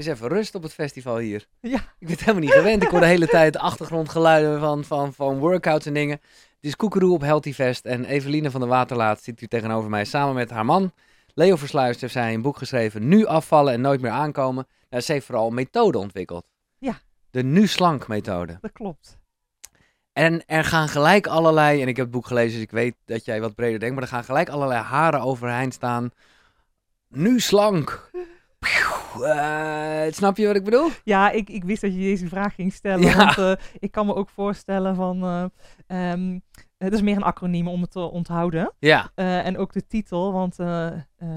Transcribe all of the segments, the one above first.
is even rust op het festival hier. Ja. Ik ben het helemaal niet gewend. Ik hoor de hele tijd achtergrondgeluiden van, van, van workouts en dingen. Het is Koekeroe op Healthy Fest. En Eveline van der Waterlaat zit hier tegenover mij samen met haar man. Leo Versluist heeft zij een boek geschreven. Nu afvallen en nooit meer aankomen. Nou, ze heeft vooral een methode ontwikkeld. Ja. De Nu Slank methode. Dat klopt. En er gaan gelijk allerlei, en ik heb het boek gelezen, dus ik weet dat jij wat breder denkt, maar er gaan gelijk allerlei haren overeind staan. Nu slank. Eh, snap je wat ik bedoel? Ja, ik, ik wist dat je deze vraag ging stellen. Ja. Want eh, ik kan me ook voorstellen van... eh, ehm, het is meer een acroniem om het te onthouden. Ja. En ook de titel, want...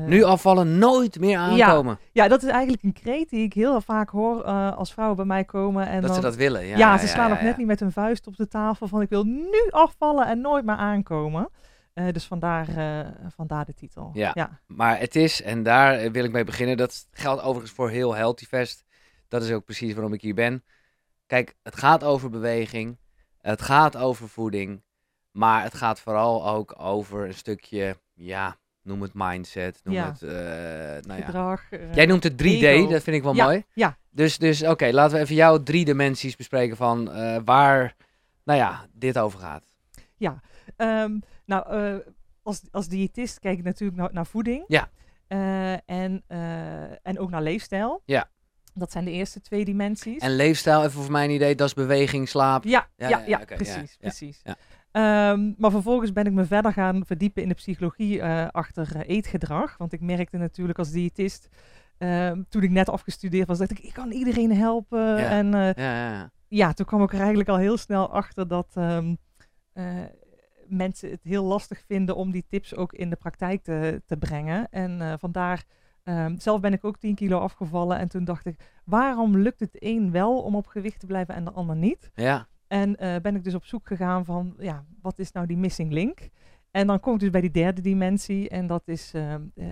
Nu afvallen, nooit meer aankomen. Ja, dat is eigenlijk een kreet die ik heel vaak hoor als vrouwen bij mij komen. En dat dan, ze dat willen. Ja, Ja, ze slaan ja, nog net niet met hun vuist op de tafel van ik wil nu afvallen en nooit meer aankomen. Eh, dus vandaar, eh, vandaar de titel. Ja. ja. Maar het is, en daar eh, wil ik mee beginnen, dat geldt overigens voor heel Healthy Fest. Dat is ook precies waarom ik hier ben. Kijk, het gaat over beweging, het gaat over voeding, maar het gaat vooral ook over een stukje, ja, noem het mindset, noem Ja. het, nou ja. Gedrag. Jij noemt het 3D, ego. dat vind ik wel Ja, mooi. ja. Dus, dus oké, laten we even jouw drie dimensies bespreken van waar, nou ja, dit over gaat. Ehm, nou, eh, als, als diëtist kijk ik natuurlijk naar, naar voeding. Ja. Eh, en, eh, en ook naar leefstijl. Ja. Dat zijn de eerste twee dimensies. En leefstijl, even voor mijn idee, dat is beweging, slaap. Ja, Ja, ja, precies, precies. Ehm, maar vervolgens ben ik me verder gaan verdiepen in de psychologie achter eetgedrag. Want ik merkte natuurlijk als diëtist, ehm, toen ik net afgestudeerd was, dat ik, ik kan iedereen helpen. Ja. En Ja, ja, ja. ja, toen kwam ik er eigenlijk al heel snel achter dat ehm, eh, mensen het heel lastig vinden om die tips ook in de praktijk te, te brengen. En eh, vandaar, ehm, zelf ben ik ook 10 kilo afgevallen. En toen dacht ik, waarom lukt het een wel om op gewicht te blijven en de ander niet? ja. En eh, ben ik dus op zoek gegaan van, ja, wat is nou die missing link? En dan kom ik dus bij die derde dimensie en dat is ehm, eh,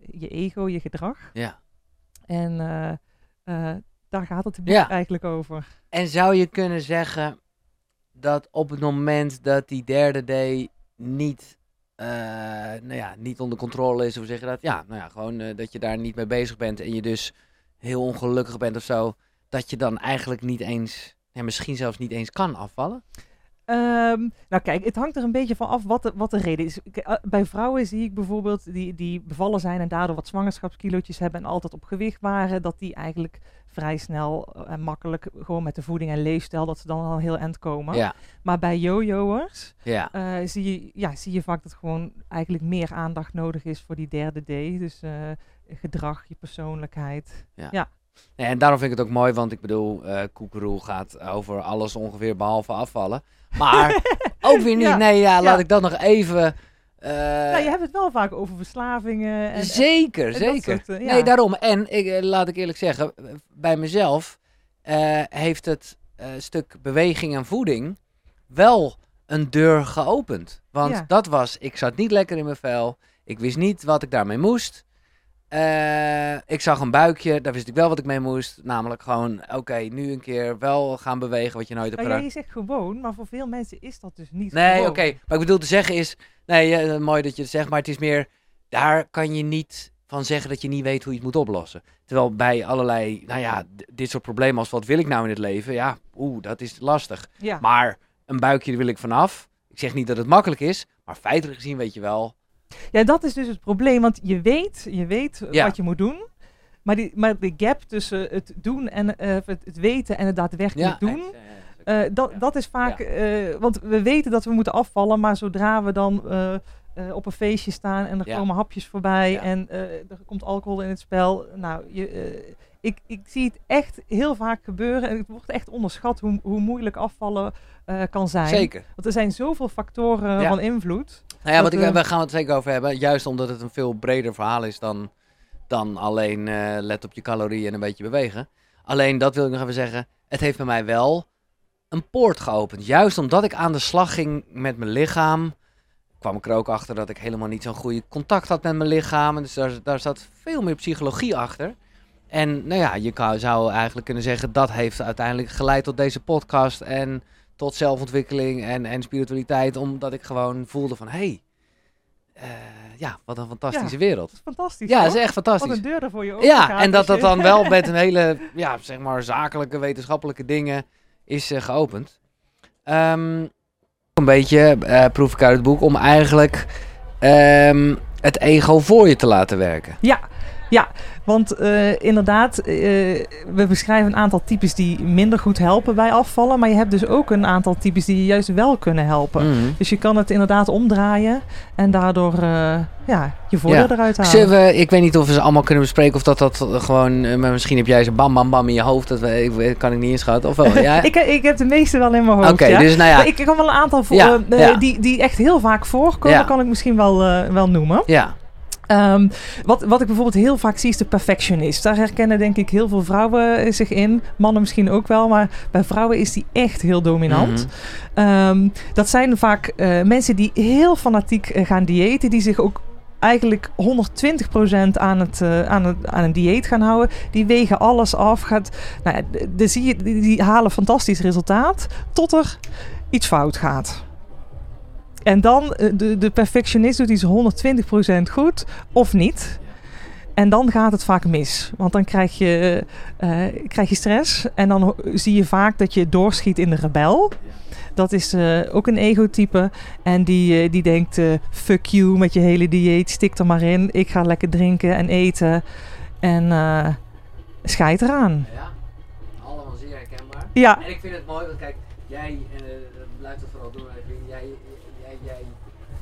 je ego, je gedrag. ja. En daar gaat het Ja. eigenlijk over. En zou je kunnen zeggen dat op het moment dat die derde D niet, eh, nou ja, niet onder controle is, hoe zeg je dat? Ja, nou ja, gewoon eh, dat je daar niet mee bezig bent en je dus heel ongelukkig bent of zo, dat je dan eigenlijk niet eens, ja, misschien zelfs niet eens kan afvallen? Ehm, nou kijk, het hangt er een beetje van af wat de, wat de reden is. Eh, Bij vrouwen zie ik bijvoorbeeld die, die bevallen zijn en daardoor wat zwangerschapskilootjes hebben en altijd op gewicht waren, dat die eigenlijk vrij snel en makkelijk gewoon met de voeding en leefstijl, dat ze dan al heel eind komen. Ja, Maar bij jojo'ers ja. eh, zie, je, ja, zie je vaak dat gewoon eigenlijk meer aandacht nodig is voor die derde D. Dus eh, gedrag, je persoonlijkheid. Nee, En daarom vind ik het ook mooi, want ik bedoel, eh Koekeroe gaat over alles ongeveer behalve afvallen. Maar ook weer niet, Ja, nee, ja, laat ja. ik dat nog even... eh, nou, je hebt het wel vaak over verslavingen. En, zeker, en zeker. soort, eh, ja. Nee, daarom. En ik, eh, laat ik eerlijk zeggen, bij mezelf heeft het stuk beweging en voeding wel een deur geopend. Want Ja. dat was, ik zat niet lekker in mijn vel. Ik wist niet wat ik daarmee moest. Eh, ik zag een buikje, daar wist ik wel wat ik mee moest. Namelijk gewoon, oké, nu een keer wel gaan bewegen wat je nooit hebt Nou, gedaan. je zegt gewoon, maar voor veel mensen is dat dus niet Nee, oké. Maar ik bedoel te zeggen is... Nee, mooi dat je het zegt, maar het is meer... Daar kan je niet van zeggen dat je niet weet hoe je het moet oplossen. Terwijl bij allerlei, nou ja, dit soort problemen als wat wil ik nou in het leven? Ja, oeh, dat is lastig. Ja. Maar een buikje, wil ik vanaf. Ik zeg niet dat het makkelijk is, maar feitelijk gezien weet je wel... ja, dat is dus het probleem, want je weet, je weet Ja. wat je moet doen. Maar, die, maar de gap tussen het doen en eh, het, het weten en het daadwerkelijk doen, eh, dat, ja. dat is vaak, eh, want we weten dat we moeten afvallen, maar zodra we dan eh, eh, op een feestje staan en er Ja. komen hapjes voorbij Ja. en eh, er komt alcohol in het spel, nou, je, eh, ik, ik zie het echt heel vaak gebeuren en het wordt echt onderschat hoe, hoe moeilijk afvallen eh, kan zijn. Zeker. Want er zijn zoveel factoren Ja. van invloed. Nou ja, wat Dat, ik, eh, we gaan het zeker over hebben. Juist omdat het een veel breder verhaal is dan, dan alleen eh, let op je calorieën en een beetje bewegen. Alleen dat wil ik nog even zeggen. Het heeft bij mij wel een poort geopend. Juist omdat ik aan de slag ging met mijn lichaam. kwam ik er ook achter dat ik helemaal niet zo'n goede contact had met mijn lichaam. En Dus daar, daar zat veel meer psychologie achter. En nou ja, je zou eigenlijk kunnen zeggen dat heeft uiteindelijk geleid tot deze podcast. En tot zelfontwikkeling en, en spiritualiteit. Omdat ik gewoon voelde van, hé, hey, eh, ja, wat een fantastische wereld. Dat is fantastisch. Ja, dat is echt Wat fantastisch. een deur er voor je open Ja, en dat dat dan wel met een hele, ja, zeg maar, zakelijke, wetenschappelijke dingen is eh, geopend. Ehm, een beetje eh, proef ik uit het boek om eigenlijk ehm, het ego voor je te laten werken. Ja, ja, want eh, inderdaad, eh, we beschrijven een aantal types die minder goed helpen bij afvallen. Maar je hebt dus ook een aantal types die je juist wel kunnen helpen. Mhm. Dus je kan het inderdaad omdraaien en daardoor eh, ja, je voordeel Ja. eruit halen. Zullen we, ik weet niet of we ze allemaal kunnen bespreken of dat dat gewoon, maar misschien heb jij ze bam bam bam in je hoofd, dat we, ik, kan ik niet inschatten. Of wel, ja? ik, ik heb de meeste wel in mijn hoofd. Oké, ja. dus nou ja, ik kan wel een aantal voor. Die, die echt heel vaak voorkomen, kan ik misschien wel, wel noemen. ja, Ehm, wat, wat ik bijvoorbeeld heel vaak zie is de perfectionist. Daar herkennen denk ik heel veel vrouwen eh, zich in. Mannen misschien ook wel, maar bij vrouwen is die echt heel dominant. Mhm. Ehm, dat zijn vaak eh, mensen die heel fanatiek eh, gaan diëten, die zich ook eigenlijk 120% aan, het, aan, het, aan een dieet gaan houden. Die wegen alles af. Gaat, nou, ja, d- dan zie je, die, die halen fantastisch resultaat tot er iets fout gaat. En dan, eh, de, de perfectionist doet iets 120% goed of niet. En dan gaat het vaak mis. Want dan krijg je, eh, krijg je stress. En dan zie je vaak dat je doorschiet in de rebel. Dat is eh, ook een egotype. En die, die denkt, fuck you met je hele dieet. Stik er maar in. Ik ga lekker drinken en eten. En eh scheid eraan. ja, allemaal zeer herkenbaar. Ja, En ik vind het mooi, want kijk, jij, uh, blijft het vooral doen, Evelien, jij, jij, jij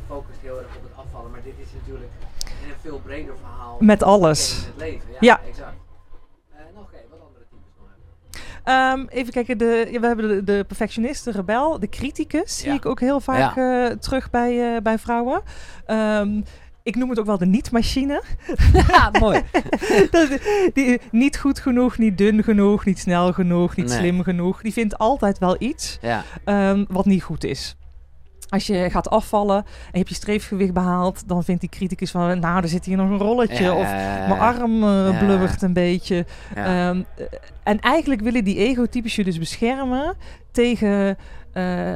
focust heel erg op het afvallen, maar dit is natuurlijk een veel breder verhaal. met alles. in het leven. Ja, Ja. exact. Eh, nog oké, wat andere types nog hebben. Ehm, even kijken, de, ja, we hebben de, de perfectionist, de rebel, de criticus. Zie ik ook heel vaak eh, terug bij, eh, bij vrouwen. Ehm, ik noem het ook wel de niet-machine. Ja, mooi. Dat- die, niet goed genoeg, niet dun genoeg, niet snel genoeg, niet Nee. slim genoeg. Die vindt altijd wel iets Ja, ehm, wat niet goed is. Als je gaat afvallen en je hebt je streefgewicht behaald, dan vindt die criticus van, nou, er zit hier nog een rolletje. Ja, of mijn arm eh, blubbert een beetje. Ehm, eh, en eigenlijk willen die egotypes je dus beschermen tegen, eh,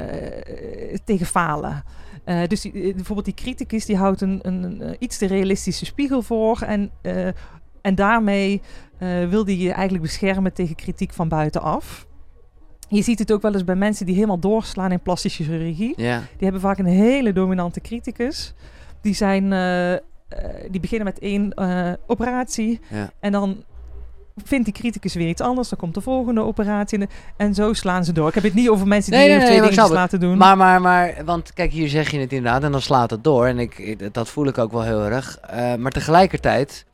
tegen falen. Eh, dus die, bijvoorbeeld die criticus die houdt een, een, een, iets te realistische spiegel voor. En, en daarmee wil die je eigenlijk beschermen tegen kritiek van buitenaf. Je ziet het ook wel eens bij mensen die helemaal doorslaan in plastische chirurgie. ja. Die hebben vaak een hele dominante criticus. Die, zijn, eh, eh, die beginnen met één eh, operatie. Ja. En dan vindt die criticus weer iets anders. Dan komt de volgende operatie. En, en zo slaan ze door. Ik heb het niet over mensen die Nee, nee, nee, twee dingetjes snap laten doen. Maar, maar, maar, want kijk, hier zeg je het inderdaad en dan slaat het door. En ik, dat voel ik ook wel heel erg. Maar tegelijkertijd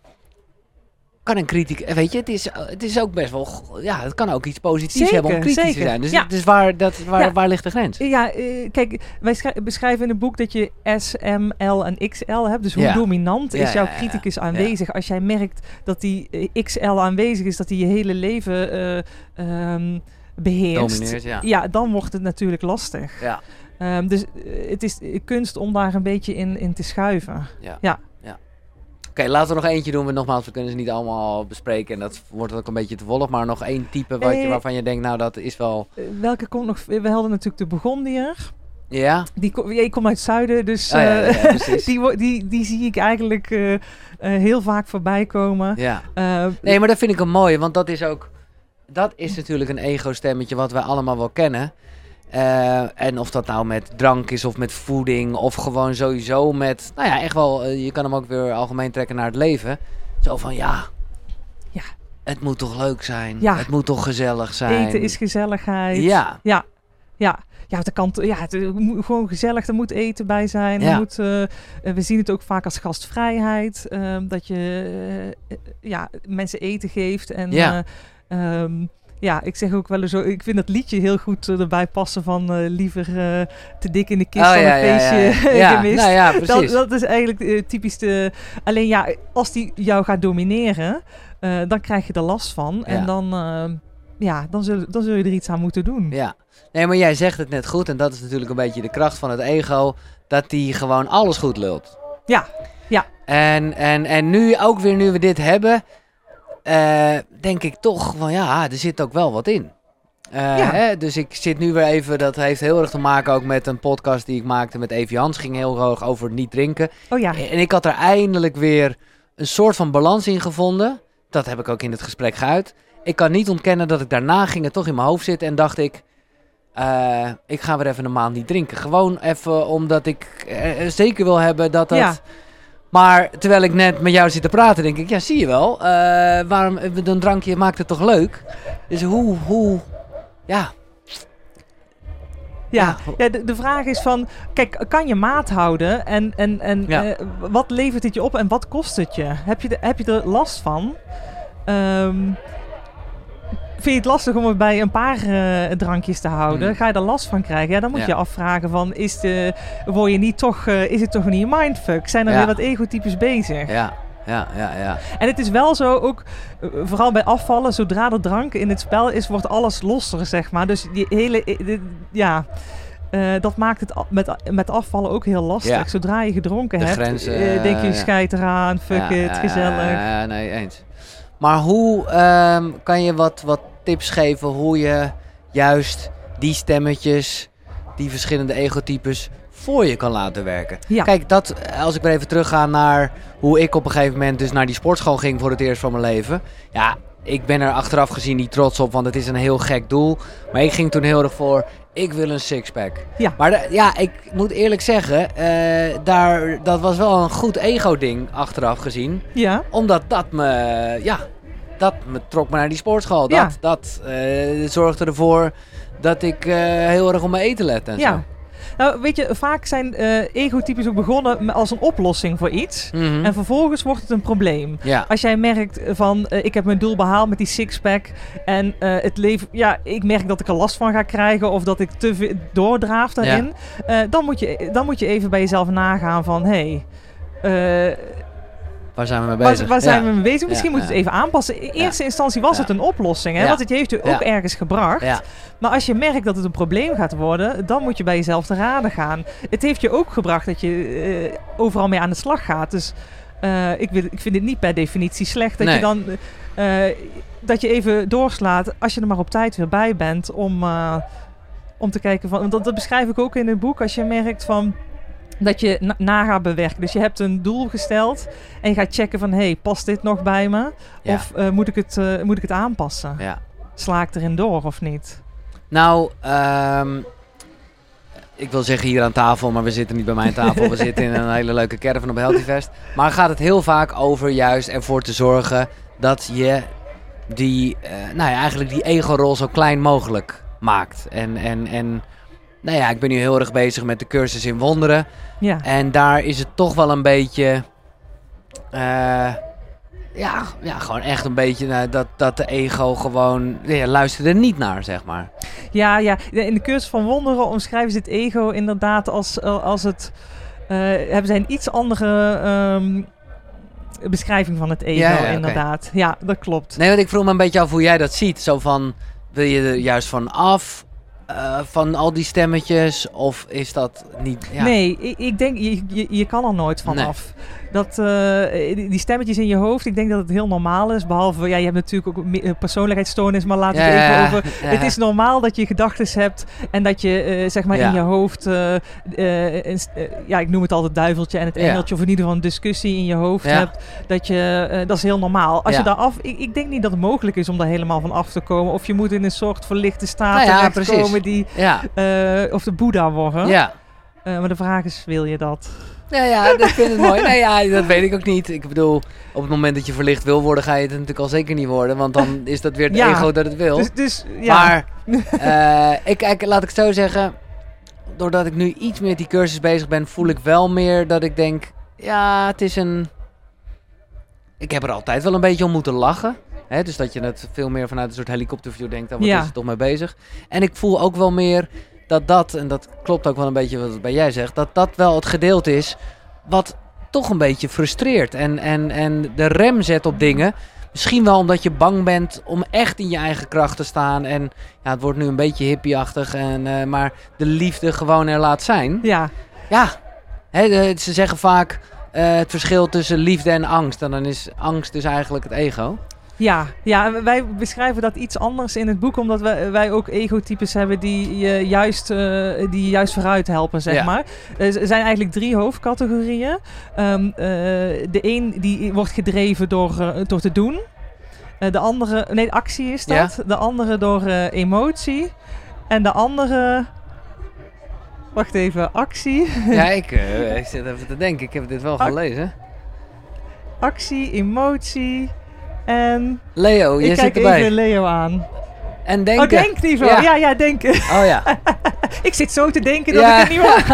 kan een kritiek, eh, weet je, het is, het is ook best wel, ja, het kan ook iets positiefs Zeker, hebben om kritisch te zijn. Dus, Ja. dus waar, dat, waar, Ja. waar ligt de grens? Ja, eh, kijk, wij schrij- beschrijven in het boek dat je S, M, L en XL hebt. Dus hoe Ja. dominant Ja, is jouw ja, ja, criticus ja. aanwezig? Als jij merkt dat die eh, XL aanwezig is, dat die je hele leven eh, ehm, beheerst. Domineert, ja. Ja, dan wordt het natuurlijk lastig. Ja. Ehm, dus eh, het is eh, kunst om daar een beetje in, in te schuiven. Oké, laten we nog eentje doen. Want nogmaals, we kunnen ze niet allemaal bespreken. En dat wordt ook een beetje te volg. Maar nog één type wat je, waarvan je denkt, nou, dat is wel... Eh, welke komt nog? We hadden natuurlijk de Burgondier. Ja? Die ik kom uit het zuiden, dus Oh, ja, ja, eh, ja, die, die, die zie ik eigenlijk eh, heel vaak voorbij komen. Ja. Eh, Nee, maar dat vind ik een mooie, want dat is ook... Dat is natuurlijk een ego-stemmetje wat wij allemaal wel kennen. Eh, en of dat nou met drank is of met voeding of gewoon sowieso met... Nou ja, echt wel, eh, je kan hem ook weer algemeen trekken naar het leven. Zo van, ja... Ja. Het moet toch leuk zijn? Ja. Het moet toch gezellig zijn? Eten is gezelligheid. Ja, Ja, ja. Ja, dat kan, t- ja, het moet gewoon gezellig, er moet eten bij zijn. Er Ja. moet, eh, we zien het ook vaak als gastvrijheid. ehm, dat je ja, mensen eten geeft. En Ja. eh, ehm, ja, ik zeg ook wel eens zo, ik vind dat liedje heel goed eh, erbij passen van eh, liever eh, te dik in de kist Oh, dan ja, een feestje ja, gemist. nou ja, dat, precies. dat is eigenlijk typisch de... Alleen ja, als die jou gaat domineren, dan krijg je er last van. En dan, ja, dan, zul, dan zul je er iets aan moeten doen. Ja. Nee, maar jij zegt het net goed. En dat is natuurlijk een beetje de kracht van het ego. Dat die gewoon alles goed lult. Ja, ja. En, en, en nu, ook weer nu we dit hebben, eh, denk ik toch van ja, er zit ook wel wat in. Eh, Ja. hè, dus ik zit nu weer even, dat heeft heel erg te maken ook met een podcast die ik maakte met Evie Hans. Ging heel erg over niet drinken. Oh ja. En ik had er eindelijk weer een soort van balans in gevonden. Dat heb ik ook in het gesprek geuit. Ik kan niet ontkennen dat ik daarna ging het toch in mijn hoofd zitten en dacht ik... eh, ik ga weer even een maand niet drinken. Gewoon even omdat ik zeker wil hebben dat dat... Ja. Maar terwijl ik net met jou zit te praten, denk ik, ja, zie je wel. eh, waarom een drankje maakt het toch leuk? Dus hoe, hoe, ja, Ja, ja de, de vraag is van, kijk, kan je maat houden en, en, en Ja. eh, wat levert het je op en wat kost het je? Heb je, de, heb je er last van? Ehm, vind je het lastig om het bij een paar eh, drankjes te houden? Hmm. Ga je er last van krijgen? Ja, dan moet Ja. je afvragen van, is, de, word je niet toch, eh, is het toch niet een mindfuck? Zijn er Ja. weer wat egotypes bezig? ja, ja, ja, ja. En het is wel zo, ook eh, vooral bij afvallen, zodra er drank in het spel is, wordt alles losser, zeg maar. Dus die hele, de- ja, dat maakt het met, met afvallen ook heel lastig. Ja. Zodra je gedronken De hebt, grenzen, denk je, ja. scheid eraan, fuck Ja, it, gezellig. Ja, ja, nee, eens. Maar hoe ehm, kan je wat, wat tips geven hoe je juist die stemmetjes, die verschillende egotypes voor je kan laten werken? Ja. Kijk, dat, als ik weer even terugga naar hoe ik op een gegeven moment dus naar die sportschool ging voor het eerst van mijn leven. Ja, ik ben er achteraf gezien niet trots op, want het is een heel gek doel. Maar ik ging toen heel erg voor, ik wil een sixpack. Ja. Maar ja, ik moet eerlijk zeggen, eh, daar, dat was wel een goed ego-ding achteraf gezien Ja, omdat dat me, ja, dat me trok me naar die sportschool. Dat, Ja. dat eh, zorgde ervoor dat ik eh, heel erg op mijn eten let en ja. zo. Nou, weet je, vaak zijn eh egotypes ook begonnen als een oplossing voor iets. Mhm. En vervolgens wordt het een probleem. ja, Als jij merkt van, ik heb mijn doel behaald met die sixpack en het leven, ja, ik merk dat ik er last van ga krijgen of dat ik te veel doordraaf daarin, dan, moet je, dan moet je even bij jezelf nagaan van, hé, hey, waar zijn we mee waar, bezig? waar zijn Ja. we mee bezig? Misschien moet je het even aanpassen. In eerste instantie was het een oplossing, hè? Want het heeft je ook ergens gebracht. Maar als je merkt dat het een probleem gaat worden, dan moet je bij jezelf te raden gaan. Het heeft je ook gebracht dat je eh, overal mee aan de slag gaat. Dus eh, ik, wil, ik vind het niet per definitie slecht dat Nee. je dan eh, dat je even doorslaat als je er maar op tijd weer bij bent om, om te kijken van. dat beschrijf ik ook in het boek. Als je merkt van dat je na, na gaat bewerken. Dus je hebt een doel gesteld en je gaat checken van hey, past dit nog bij me? Ja. Of eh, moet, ik het, eh, moet ik het aanpassen? ja. Sla ik erin door of niet? Nou, ehm, ik wil zeggen hier aan tafel, maar we zitten niet bij mijn tafel. We zitten in een hele leuke caravan op Healthyfest. Maar gaat het heel vaak over juist ervoor te zorgen dat je die, eh, nou ja, eigenlijk die ego-rol zo klein mogelijk maakt. En, en, en nou ja, ik ben nu heel erg bezig met de cursus in wonderen. Ja. En daar is het toch wel een beetje. eh, ja, ja, gewoon echt een beetje nou, dat, dat de ego gewoon. Ja, luistert er niet naar, zeg maar. Ja, ja. In de cursus van wonderen omschrijven ze het ego inderdaad als, eh, als het... eh, hebben zij een iets andere ehm, beschrijving van het ego, Ja, ja, inderdaad. Ja, dat klopt. Nee, want ik vroeg me een beetje af hoe jij dat ziet. Zo van, wil je er juist van af? Eh, van al die stemmetjes? Of is dat niet... Ja. Nee, ik, ik denk, je, je, je kan er nooit van Nee. Dat, eh, die stemmetjes in je hoofd, ik denk dat het heel normaal is. Behalve, ja, je hebt natuurlijk ook eh, persoonlijkheidsstoornis, maar laten we Ja, het even over... ja. Het is normaal dat je gedachten hebt en dat je eh, zeg maar Ja. in je hoofd, ja, ik noem het altijd duiveltje en het engeltje, of in ieder geval een discussie in je hoofd hebt. Dat, je, dat is heel normaal. Als je daar af, ik, ik denk niet dat het mogelijk is om daar helemaal van af te komen. Of je moet in een soort verlichte staat Nou precies. die, of de Boeddha worden. ja. Maar de vraag is, wil je dat? Ja, ja, dat vind ik mooi. Nee, ja, dat weet ik ook niet. Ik bedoel, op het moment dat je verlicht wil worden, ga je het natuurlijk al zeker niet worden. Want dan is dat weer het Ja. ego dat het wil. Dus, dus ja. Maar, eh, ik, ik, laat ik het zo zeggen. Doordat ik nu iets meer met die cursus bezig ben, voel ik wel meer dat ik denk... Ja, het is een... Ik heb er altijd wel een beetje om moeten lachen. Hè, dus dat je het veel meer vanuit een soort helikopterview denkt. Daar wat Ja. is er toch mee bezig. En ik voel ook wel meer dat dat, en dat klopt ook wel een beetje wat bij jij zegt... dat dat wel het gedeelte is wat toch een beetje frustreert. En, en, en de rem zet op dingen... Misschien wel omdat je bang bent om echt in je eigen kracht te staan. En ja, het wordt nu een beetje hippieachtig. En, eh, maar de liefde gewoon er laat zijn. ja. Ja, hè, de- ze zeggen vaak eh, het verschil tussen liefde en angst. En dan is angst dus eigenlijk het ego. Ja, ja, wij beschrijven dat iets anders in het boek, omdat wij, wij ook egotypes hebben die je juist, eh, die je juist vooruit helpen, zeg Ja. maar. Er zijn eigenlijk drie hoofdcategorieën. Ehm, eh, de een die wordt gedreven door, eh, door te doen. De andere, nee, actie is dat. De andere door emotie. En de andere, wacht even, actie. Ja, ik, ik zit even te denken. Ik heb dit wel gelezen. actie, emotie. En Leo, je ik zit kijk erbij. even Leo aan. En denken. Oh, denkniveau. Ja. Ja, ja, denken. Oh ja. Ik zit zo te denken dat Ja. ik er niet op,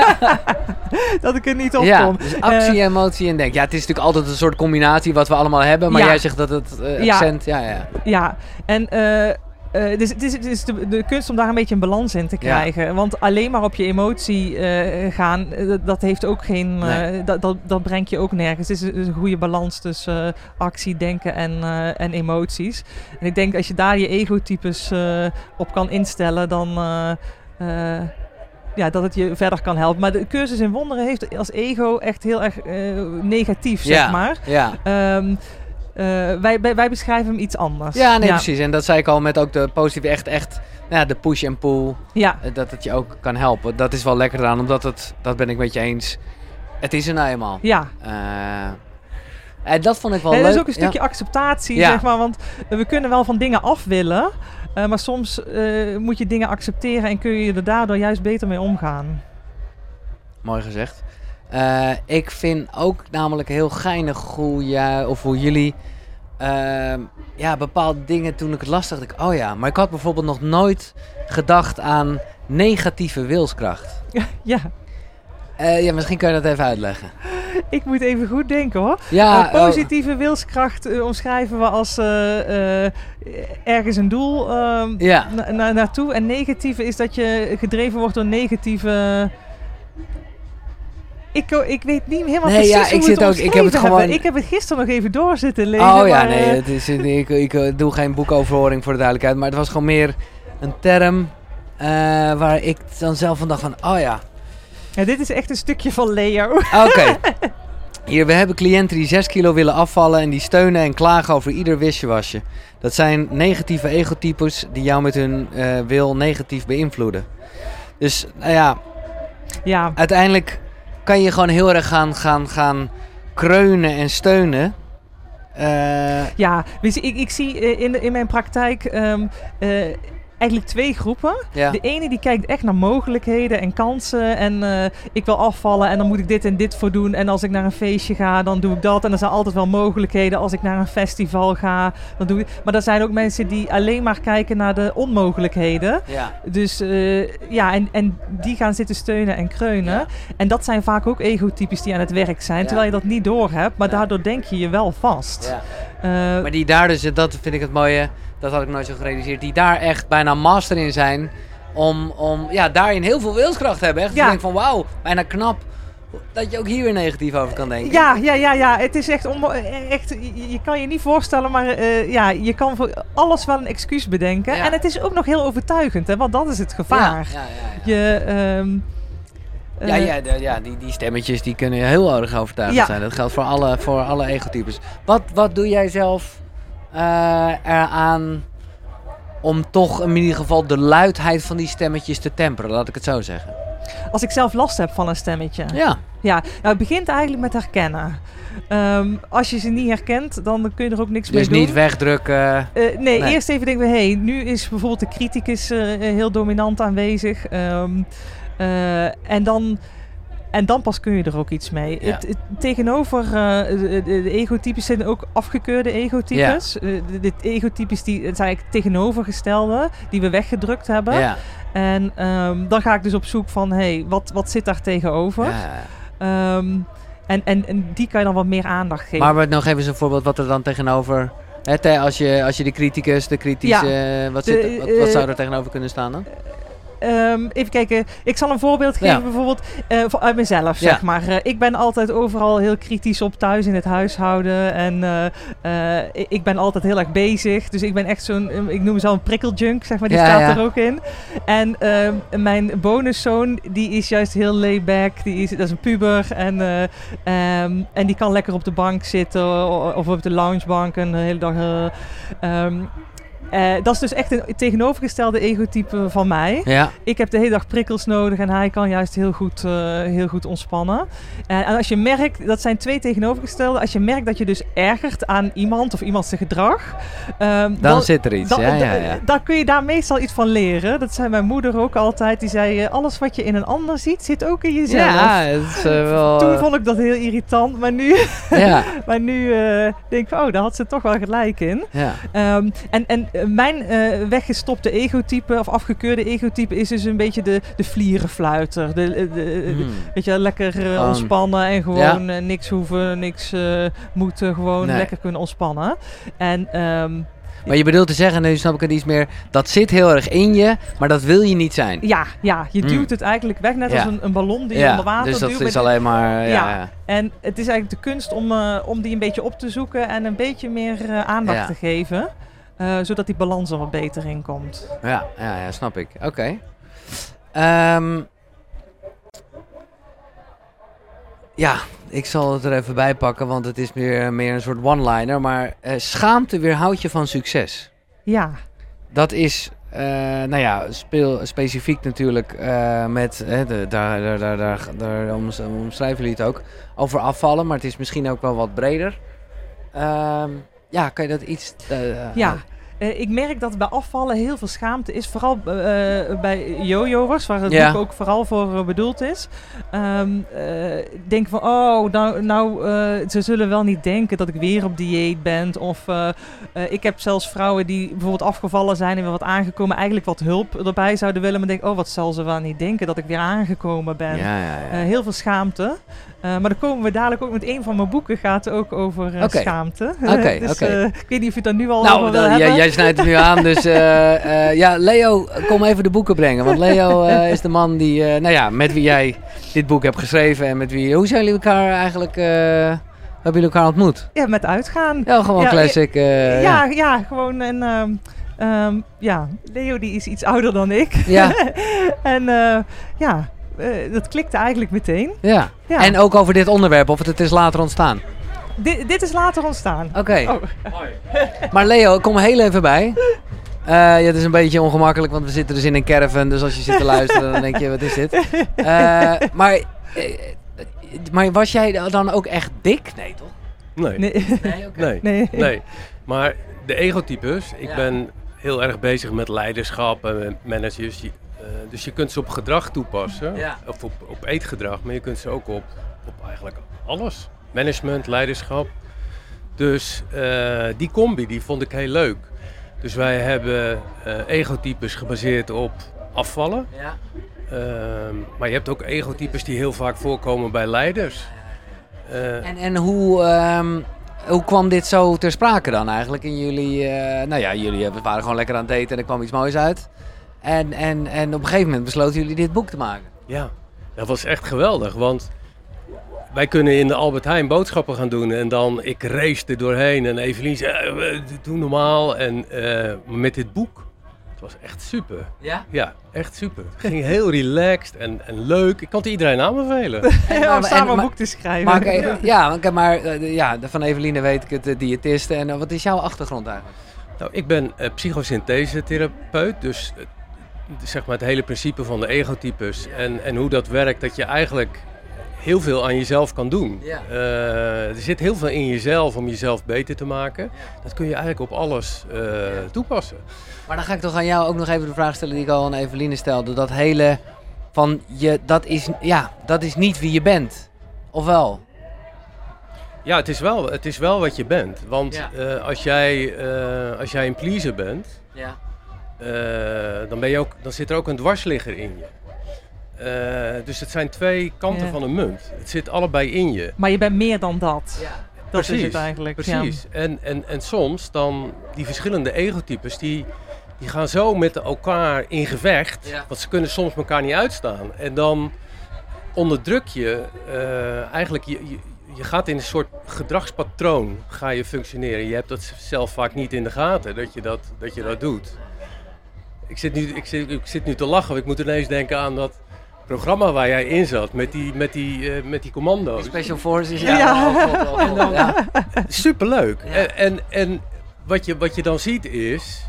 dat ik er niet op ja, kom. dus actie, Eh, emotie en denken. Ja, het is natuurlijk altijd een soort combinatie wat we allemaal hebben. Maar Ja. jij zegt dat het eh, accent... Ja, ja. ja, en eh, eh, dus het is, het is de, de kunst om daar een beetje een balans in te Ja. krijgen. Want alleen maar op je emotie eh, gaan, eh, dat- heeft ook geen. Nee. dat, dat, dat brengt je ook nergens. Het is een, een goede balans tussen actie, denken en, en emoties. En ik denk als je daar je egotypes op kan instellen, dan. ja, dat het je verder kan helpen. Maar de cursus in wonderen heeft als ego echt heel erg negatief, zeg maar. Ja. Ehm, eh, wij, wij, wij beschrijven hem iets anders. ja, nee, precies. En dat zei ik al met ook de positieve, echt, echt nou ja, de push en pull. Ja, eh, Dat het je ook kan helpen. Dat is wel lekker aan, omdat het, dat ben ik met je eens. Het is er nou eenmaal. ja. Eh, en dat vond ik wel leuk. dat is ook een Ja. stukje acceptatie, Ja. zeg maar. Want we kunnen wel van dingen af willen. eh, maar soms eh, moet je dingen accepteren en kun je er daardoor juist beter mee omgaan. Mooi gezegd. Eh, ik vind ook namelijk heel geinig hoe, jij, of hoe jullie ehm, ja, bepaalde dingen toen ik het las, dacht ik, oh ja, maar ik had bijvoorbeeld nog nooit gedacht aan negatieve wilskracht. ja, Eh, ja, misschien kan je dat even uitleggen. ik moet even goed denken hoor. Ja, Eh, oh, positieve wilskracht omschrijven we als ergens een doel ehm, ja. na- na- naartoe. En negatieve is dat je gedreven wordt door negatieve... Ik, ko- ik weet niet helemaal Nee, precies ja, ik zit ook- ik heb het hebben. gewoon- Ik heb het gisteren nog even door zitten lezen. Oh ja, maar, nee, eh, het is, ik, ik, eh, doe geen boekoverhoring voor de duidelijkheid, maar het was gewoon meer een term eh, waar ik dan zelf van dacht van, oh ja, ja, dit is echt een stukje van Leo. Oké. Hier, we hebben cliënten die 6 kilo willen afvallen en die steunen en klagen over ieder wisjewasje. Dat zijn negatieve egotypes die jou met hun wil negatief beïnvloeden. Dus nou ja, Ja, uiteindelijk kan je gewoon heel erg gaan, gaan, gaan kreunen en steunen. Eh, ja. Ik, ik zie eh, in, in mijn praktijk ehm, eh, eigenlijk twee groepen. ja. De ene die kijkt echt naar mogelijkheden en kansen. En eh, ik wil afvallen en dan moet ik dit en dit voor doen. En als ik naar een feestje ga, dan doe ik dat. En er zijn altijd wel mogelijkheden. Als ik naar een festival ga, dan doe ik... Maar er zijn ook mensen die alleen maar kijken naar de onmogelijkheden. ja. Dus eh, ja, en, en die gaan zitten steunen en kreunen. Ja. En dat zijn vaak ook egotypes die aan het werk zijn. Terwijl je dat niet doorhebt. Maar Ja. daardoor denk je je wel vast. ja. Eh, Maar die daar dus, dat vind ik het mooie, dat had ik nooit zo gerealiseerd, die daar echt bijna master in zijn. Om, om ja, daarin heel veel wilskracht te hebben. Echt, Ja. ik denk van wauw, bijna knap dat je ook hier weer negatief over kan denken. Ja, ja, ja, ja. Het is echt, echt je, kan je niet voorstellen, maar eh, ja, je kan voor alles wel een excuus bedenken. Ja. En het is ook nog heel overtuigend, hè, want dat is het gevaar. Ja, ja, ja, ja. Je, ehm, Ja, eh, ja, de- ja die, die stemmetjes die kunnen heel erg overtuigend Ja. zijn. Dat geldt voor alle, voor alle egotypes. Wat, wat doe jij zelf eraan om toch in ieder geval de luidheid van die stemmetjes te temperen? Laat ik het zo zeggen. Als ik zelf last heb van een stemmetje. Ja, Ja, nou, het begint eigenlijk met herkennen. Ehm, als je ze niet herkent, dan kun je er ook niks dus mee doen. niet wegdrukken. Eh, nee, Nee. eerst even denken we, hé, hey, nu is bijvoorbeeld de criticus eh, heel dominant aanwezig. Ehm, eh, en, dan, en dan pas kun je er ook iets mee. Ja. Het, het- tegenover eh, de, de, egotypes zijn ook afgekeurde egotypes. Eh, de, de egotypes die, het zijn eigenlijk tegenovergestelde, die we weggedrukt hebben. Ja. En ehm, dan ga ik dus op zoek van, hé, hey, wat, wat zit daar tegenover? Ja. Ehm, en, en, en die kan je dan wat meer aandacht geven. Maar wat- nog even eens een voorbeeld wat er dan tegenover... Hè, als, je, als je de criticus, de kritische... wat, zit, wat, wat eh, zou er tegenover kunnen staan dan? Ehm, even kijken. Ik zal een voorbeeld geven, Ja. bijvoorbeeld eh, uit mezelf, Ja. zeg maar. Eh, ik ben altijd overal heel kritisch op thuis in het huishouden. En eh, ik- ben altijd heel erg bezig. Dus ik ben echt zo'n, ik noem mezelf een prikkeljunk, zeg maar. Die Ja, staat ja. er ook in. En ehm, mijn bonuszoon, die is juist heel laid back. Die is, dat is een puber. En, eh, ehm, en die kan lekker op de bank zitten of op de loungebank en de hele dag... eh, dat is dus echt een tegenovergestelde egotype van mij. Ja, Ik heb de hele dag prikkels nodig en hij kan juist heel goed, eh, heel goed ontspannen. En, en als je merkt, dat zijn twee tegenovergestelde. Als je merkt dat je dus ergert aan iemand of iemand zijn gedrag. ehm, dan zit er iets. dan, ja, ja, dan- ja. dan kun je daar meestal iets van leren. Dat zei mijn moeder ook altijd. Die zei, eh, alles wat je in een ander ziet, zit ook in jezelf. Ja, het is eh, wel... Toen eh, vond ik dat heel irritant, maar nu, ja, maar nu eh, denk ik, oh, daar had ze toch wel gelijk in. ja. Ehm, en en eh, mijn eh, weggestopte egotype, of afgekeurde egotype, is dus een beetje de, de vlierenfluiter. De, de, de- Hmm. Weet je, lekker eh, Gewoon- ontspannen en gewoon eh, niks hoeven, niks moeten, gewoon Nee. lekker kunnen ontspannen. En ehm, Maar je bedoelt te zeggen, nu snap ik het iets meer, dat zit heel erg in je, maar dat wil je niet zijn. ja, ja, je Hmm. duwt het eigenlijk weg, net Ja. als een, een ballon die je onder water dus dat duwt. is alleen maar... Ja, Ja. En het is eigenlijk de kunst om, om die een beetje op te zoeken en een beetje meer aandacht te geven. Eh, zodat die balans er wat beter in komt. Ja, ja, ja, snap ik. Oké. Ehm, ja, ik zal het er even bij pakken, want het is meer, meer een soort one-liner. Maar eh, schaamte weerhoudt je van succes. Ja, Dat is, eh, nou ja, speel, specifiek natuurlijk met, hè, de, daar, daar, daar, daar, daar oms- omschrijven jullie het ook, over afvallen. Maar het is misschien ook wel wat breder. Ja, kan je dat iets... eh, Ja, eh, ik merk dat bij afvallen heel veel schaamte is. Vooral eh, bij jojo'ers, waar het Ja. boek ook vooral voor eh, bedoeld is. Eh, denk van, oh, nou, nou eh, ze zullen wel niet denken dat ik weer op dieet ben. Of eh, eh, ik heb zelfs vrouwen die bijvoorbeeld afgevallen zijn en weer wat aangekomen. Eigenlijk wat hulp erbij zouden willen. Maar denk, oh, wat zal ze wel niet denken dat ik weer aangekomen ben. Ja, ja, ja. Eh, heel veel schaamte. Eh, maar dan komen we dadelijk ook met een van mijn boeken gaat ook over eh, schaamte. Oké, dus, eh, ik weet niet of je het daar nu al Nou, over wil hebben. Jij, snijdt het nu aan, dus eh, eh, ja, Leo, kom even de boeken brengen. Want Leo eh, is de man die, nou ja, met wie jij dit boek hebt geschreven en met wie, hoe zijn jullie elkaar eigenlijk, hebben jullie elkaar ontmoet? Ja, met uitgaan. Ja, gewoon Ja, classic. ja, ja. ja, gewoon. En ehm, ehm, ja, Leo die is iets ouder dan ik. Ja. en ja, dat klikte eigenlijk meteen. ja. Ja. En ook over dit onderwerp, of het, het is later ontstaan. Di- dit is later ontstaan. Oké, Oh, maar Leo, kom heel even bij. Eh, ja, het is een beetje ongemakkelijk, want we zitten dus in een caravan. Dus als je zit te luisteren, dan denk je, wat is dit? Eh, maar, eh, maar was jij dan ook echt dik? Nee, toch? Nee, nee. Nee, oké. nee, nee. nee. Maar de egotypes, ik Ja. ben heel erg bezig met leiderschap en managers. Je- eh, dus je kunt ze op gedrag toepassen, Ja. of op, op eetgedrag, maar je kunt ze ook op, op eigenlijk alles. Management, leiderschap. Dus eh, die combi, die vond ik heel leuk. Dus wij hebben eh, egotypes gebaseerd op afvallen. Ja. Ehm, maar je hebt ook egotypes die heel vaak voorkomen bij leiders. Eh, En, en hoe, ehm, hoe kwam dit zo ter sprake dan eigenlijk in jullie... nou ja, jullie waren gewoon lekker aan het daten en er kwam iets moois uit. En, en, en op een gegeven moment besloten jullie dit boek te maken. Ja, dat was echt geweldig. Want wij kunnen in de Albert Heijn boodschappen gaan doen. En dan, ik race er doorheen. En Evelien zei, eh, doe normaal. En eh, met dit boek, het was echt super. Ja? Ja, echt super. Het ging heel relaxed en, en leuk. Ik kan het iedereen aanbevelen. om samen een boek te schrijven. Maar, oké, ja, oké, maar eh, ja, van Eveline weet ik het, de diëtiste. En eh, wat is jouw achtergrond eigenlijk? Nou, ik ben eh, psychosynthese-therapeut. Dus eh, zeg maar het hele principe van de egotypes. En, en hoe dat werkt, dat je eigenlijk heel veel aan jezelf kan doen. Ja. Eh, er zit heel veel in jezelf om jezelf beter te maken. Dat kun je eigenlijk op alles eh, toepassen. Maar dan ga ik toch aan jou ook nog even de vraag stellen die ik al aan Eveline stelde. Dat hele van je, dat is, ja, dat is niet wie je bent. Of wel? Ja, het is wel, het is wel wat je bent. Want eh, als, jij, als jij een pleaser bent, Ja. dan, ben je ook, dan zit er ook een dwarsligger in je. Eh, dus het zijn twee kanten Ja. van een munt. Het zit allebei in je. Maar je bent meer dan dat. ja. Dat is het eigenlijk. ja. Precies. En, en, en soms dan die verschillende egotypes, die, die gaan zo met elkaar in gevecht. Ja. Want ze kunnen soms elkaar niet uitstaan. En dan onderdruk je eh, eigenlijk, je, je, je gaat in een soort gedragspatroon ga je functioneren. Je hebt dat zelf vaak niet in de gaten, dat je dat, dat, je dat doet. Ik zit, nu, ik, zit, ik zit nu te lachen, want ik moet ineens denken aan dat programma waar jij in zat, met die, met die, eh, met die commando's. Special Forces, Ja. ja. Oh, oh. Superleuk. Ja. En, en, en wat, je, wat je dan ziet is,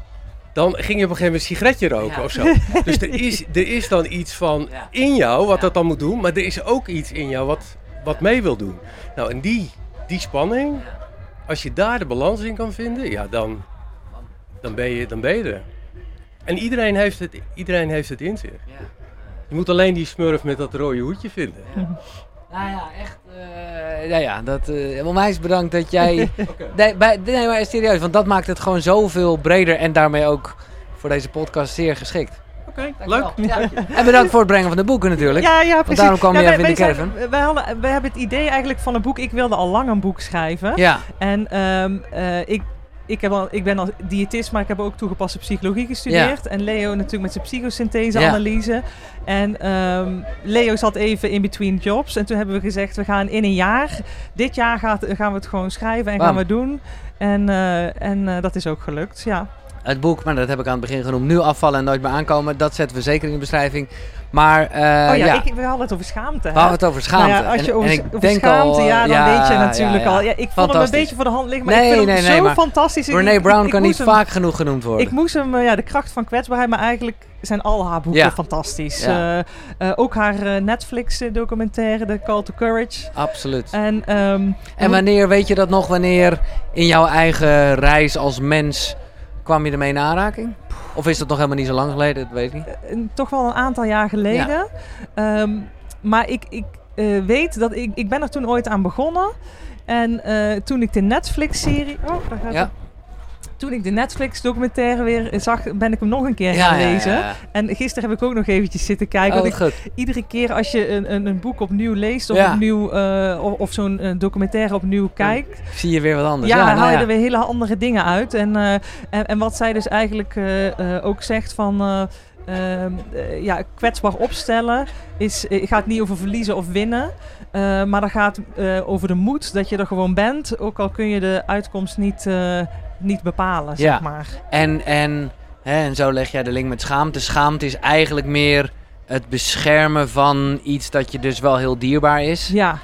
dan ging je op een gegeven moment een sigaretje roken Ja. of zo. Dus er is, er is dan iets van Ja. in jou wat Ja. dat dan moet doen, maar er is ook iets in jou wat, wat mee wil doen. Nou, en die, die spanning, als je daar de balans in kan vinden, ja, dan, dan, ben, je, dan ben je er. En iedereen heeft, het, iedereen heeft het in zich. Ja. Je moet alleen die smurf met dat rode hoedje vinden. Nou ja, echt. eh ja, ja, dat. eh onwijs bedankt dat jij. nee, bij, nee, maar serieus, want dat maakt het gewoon zoveel breder en daarmee ook voor deze podcast zeer geschikt. Oké, leuk. Ja. En bedankt voor het brengen van de boeken natuurlijk. Ja, ja, precies. daarom kwam ja, je even in de caravan. zijn- wij, hadden, wij hebben het idee eigenlijk van een boek. Ik wilde al lang een boek schrijven. Ja, En ehm, eh, ik, ik, heb al, ik ben al diëtist, maar ik heb ook toegepaste psychologie gestudeerd. En Leo natuurlijk met zijn psychosynthese-analyse. En ehm, Leo zat even in between jobs. En toen hebben we gezegd, we gaan in een jaar... Dit jaar gaat, gaan we het gewoon schrijven en gaan we doen. En, eh, en eh, dat is ook gelukt, ja. het boek, maar dat heb ik aan het begin genoemd. Nu afvallen en nooit meer aankomen. Dat zetten we zeker in de beschrijving. Maar eh, oh ja, ja, Ik, we hadden het over schaamte. we hadden het over schaamte. Nou ja, als je over, en ik over denk schaamte, al, ja, dan weet je natuurlijk al. Ja, ik vond hem een beetje voor de hand liggen, maar Nee, ik vind nee, hem nee, zo maar fantastisch. Ik- Brown ik kan niet hem- vaak genoeg genoemd worden. Ik moest hem, eh, ja, de kracht van kwetsbaarheid, maar eigenlijk zijn al haar boeken fantastisch. Eh, ook haar Netflix-documentaire, The Call to Courage. Absoluut. En, ehm, En wanneer, weet je dat nog, wanneer in jouw eigen reis als mens kwam je ermee in aanraking? Of is dat nog helemaal niet zo lang geleden? Dat weet ik niet. eh, toch wel een aantal jaar geleden. Ehm, maar ik, ik eh, weet dat ik, ik ben er toen ooit aan begonnen. En eh, toen ik de Netflix-serie... Oh, daar gaat Ja. het. Toen ik de Netflix-documentaire weer zag, ben ik hem nog een keer Ja, gaan ja, ja, lezen. ja. En gisteren heb ik ook nog eventjes zitten kijken. Oh, want ik, iedere keer als je een, een, een boek opnieuw leest of, opnieuw, eh, of, of zo'n eh, documentaire opnieuw kijkt, Zie je weer wat anders. ja, nou haal je er weer hele andere dingen uit. En, eh, en, en wat zij dus eigenlijk ook zegt van... ja, kwetsbaar opstellen is, gaat niet over verliezen of winnen. maar dat gaat over de moed dat je er gewoon bent. Ook al kun je de uitkomst niet, niet bepalen, Ja. zeg maar. En, en, hè, en zo leg jij de link met schaamte. Schaamte is eigenlijk meer het beschermen van iets dat je dus wel heel dierbaar is. Ja.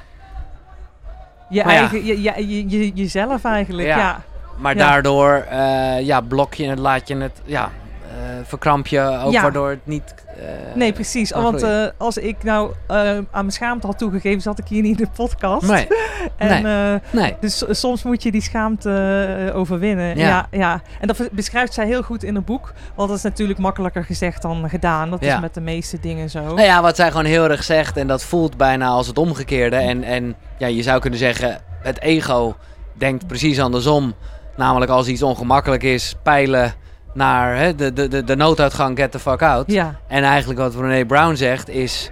Je Maar ja. eigen, je, je, je, je- jezelf eigenlijk, Ja. ja. Maar Ja. daardoor eh, ja, blok je het, laat je het, ja, eh, verkramp je ook Ja. waardoor het niet... eh, Nee, precies. Want eh, als ik nou eh, aan mijn schaamte had toegegeven, zat ik hier niet in de podcast. Nee, En, nee. dus so- soms moet je die schaamte overwinnen. Ja. Ja. Ja, En dat beschrijft zij heel goed in het boek. Want dat is natuurlijk makkelijker gezegd dan gedaan. Dat Ja. is met de meeste dingen zo. Nou ja, wat zij gewoon heel erg zegt, en dat voelt bijna als het omgekeerde. En, en ja, je zou kunnen zeggen, het ego denkt precies andersom. Namelijk als iets ongemakkelijk is, peilen naar hè, de, de, de, de nooduitgang, get the fuck out. Ja, En eigenlijk wat René Brown zegt is,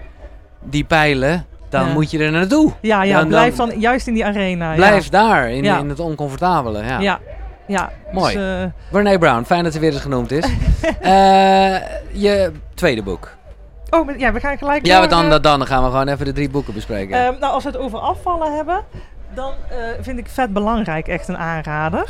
die pijlen, dan Ja. moet je er naartoe. ja, ja Dan- blijf dan- dan juist in die arena. Blijf daar, in, Ja. in het oncomfortabele. Ja. Ja, ja. Mooi. Dus, eh, René Brown, fijn dat ze weer eens genoemd is. Eh, je tweede boek. oh, maar- ja, we gaan gelijk Ja, door, maar dan, eh, dan, dan gaan we gewoon even de drie boeken bespreken. Ehm, nou, als we het over afvallen hebben, dan vind ik vet belangrijk echt een aanrader.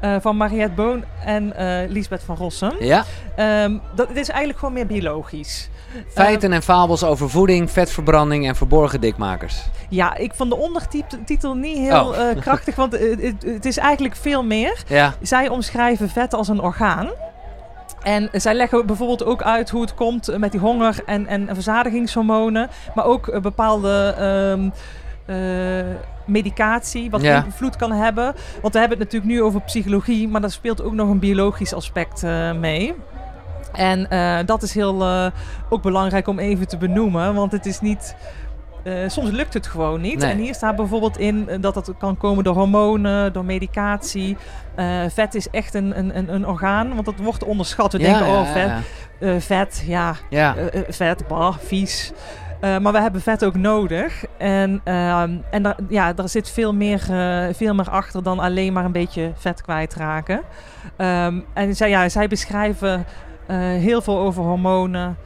Eh, van Mariette Boon en eh Lisbeth van Rossum. ja? Ehm, dat, het is eigenlijk gewoon meer biologisch. Feiten en fabels over voeding, vetverbranding en verborgen dikmakers. Ja, ik vond de ondertitel niet heel Oh. eh, krachtig, want het, is eigenlijk veel meer. Ja, Zij omschrijven vet als een orgaan. En zij leggen bijvoorbeeld ook uit hoe het komt met die honger en, en verzadigingshormonen. Maar ook bepaalde ehm, eh, medicatie, wat Ja. invloed kan hebben. Want we hebben het natuurlijk nu over psychologie, maar daar speelt ook nog een biologisch aspect eh, mee. En eh, dat is heel eh, ook belangrijk om even te benoemen, want het is niet. soms lukt het gewoon niet. Nee. En hier staat bijvoorbeeld in dat dat kan komen door hormonen, door medicatie. Vet is echt een, een, een, orgaan, want dat wordt onderschat. We ja, denken, ja, oh, vet, ja. vet, ja, Ja. vet, bah, vies. Eh, maar we hebben vet ook nodig. En, ehm, en daar, ja, daar zit veel meer, eh, veel meer achter dan alleen maar een beetje vet kwijtraken. Ehm, en zij, ja, zij beschrijven eh, heel veel over hormonen.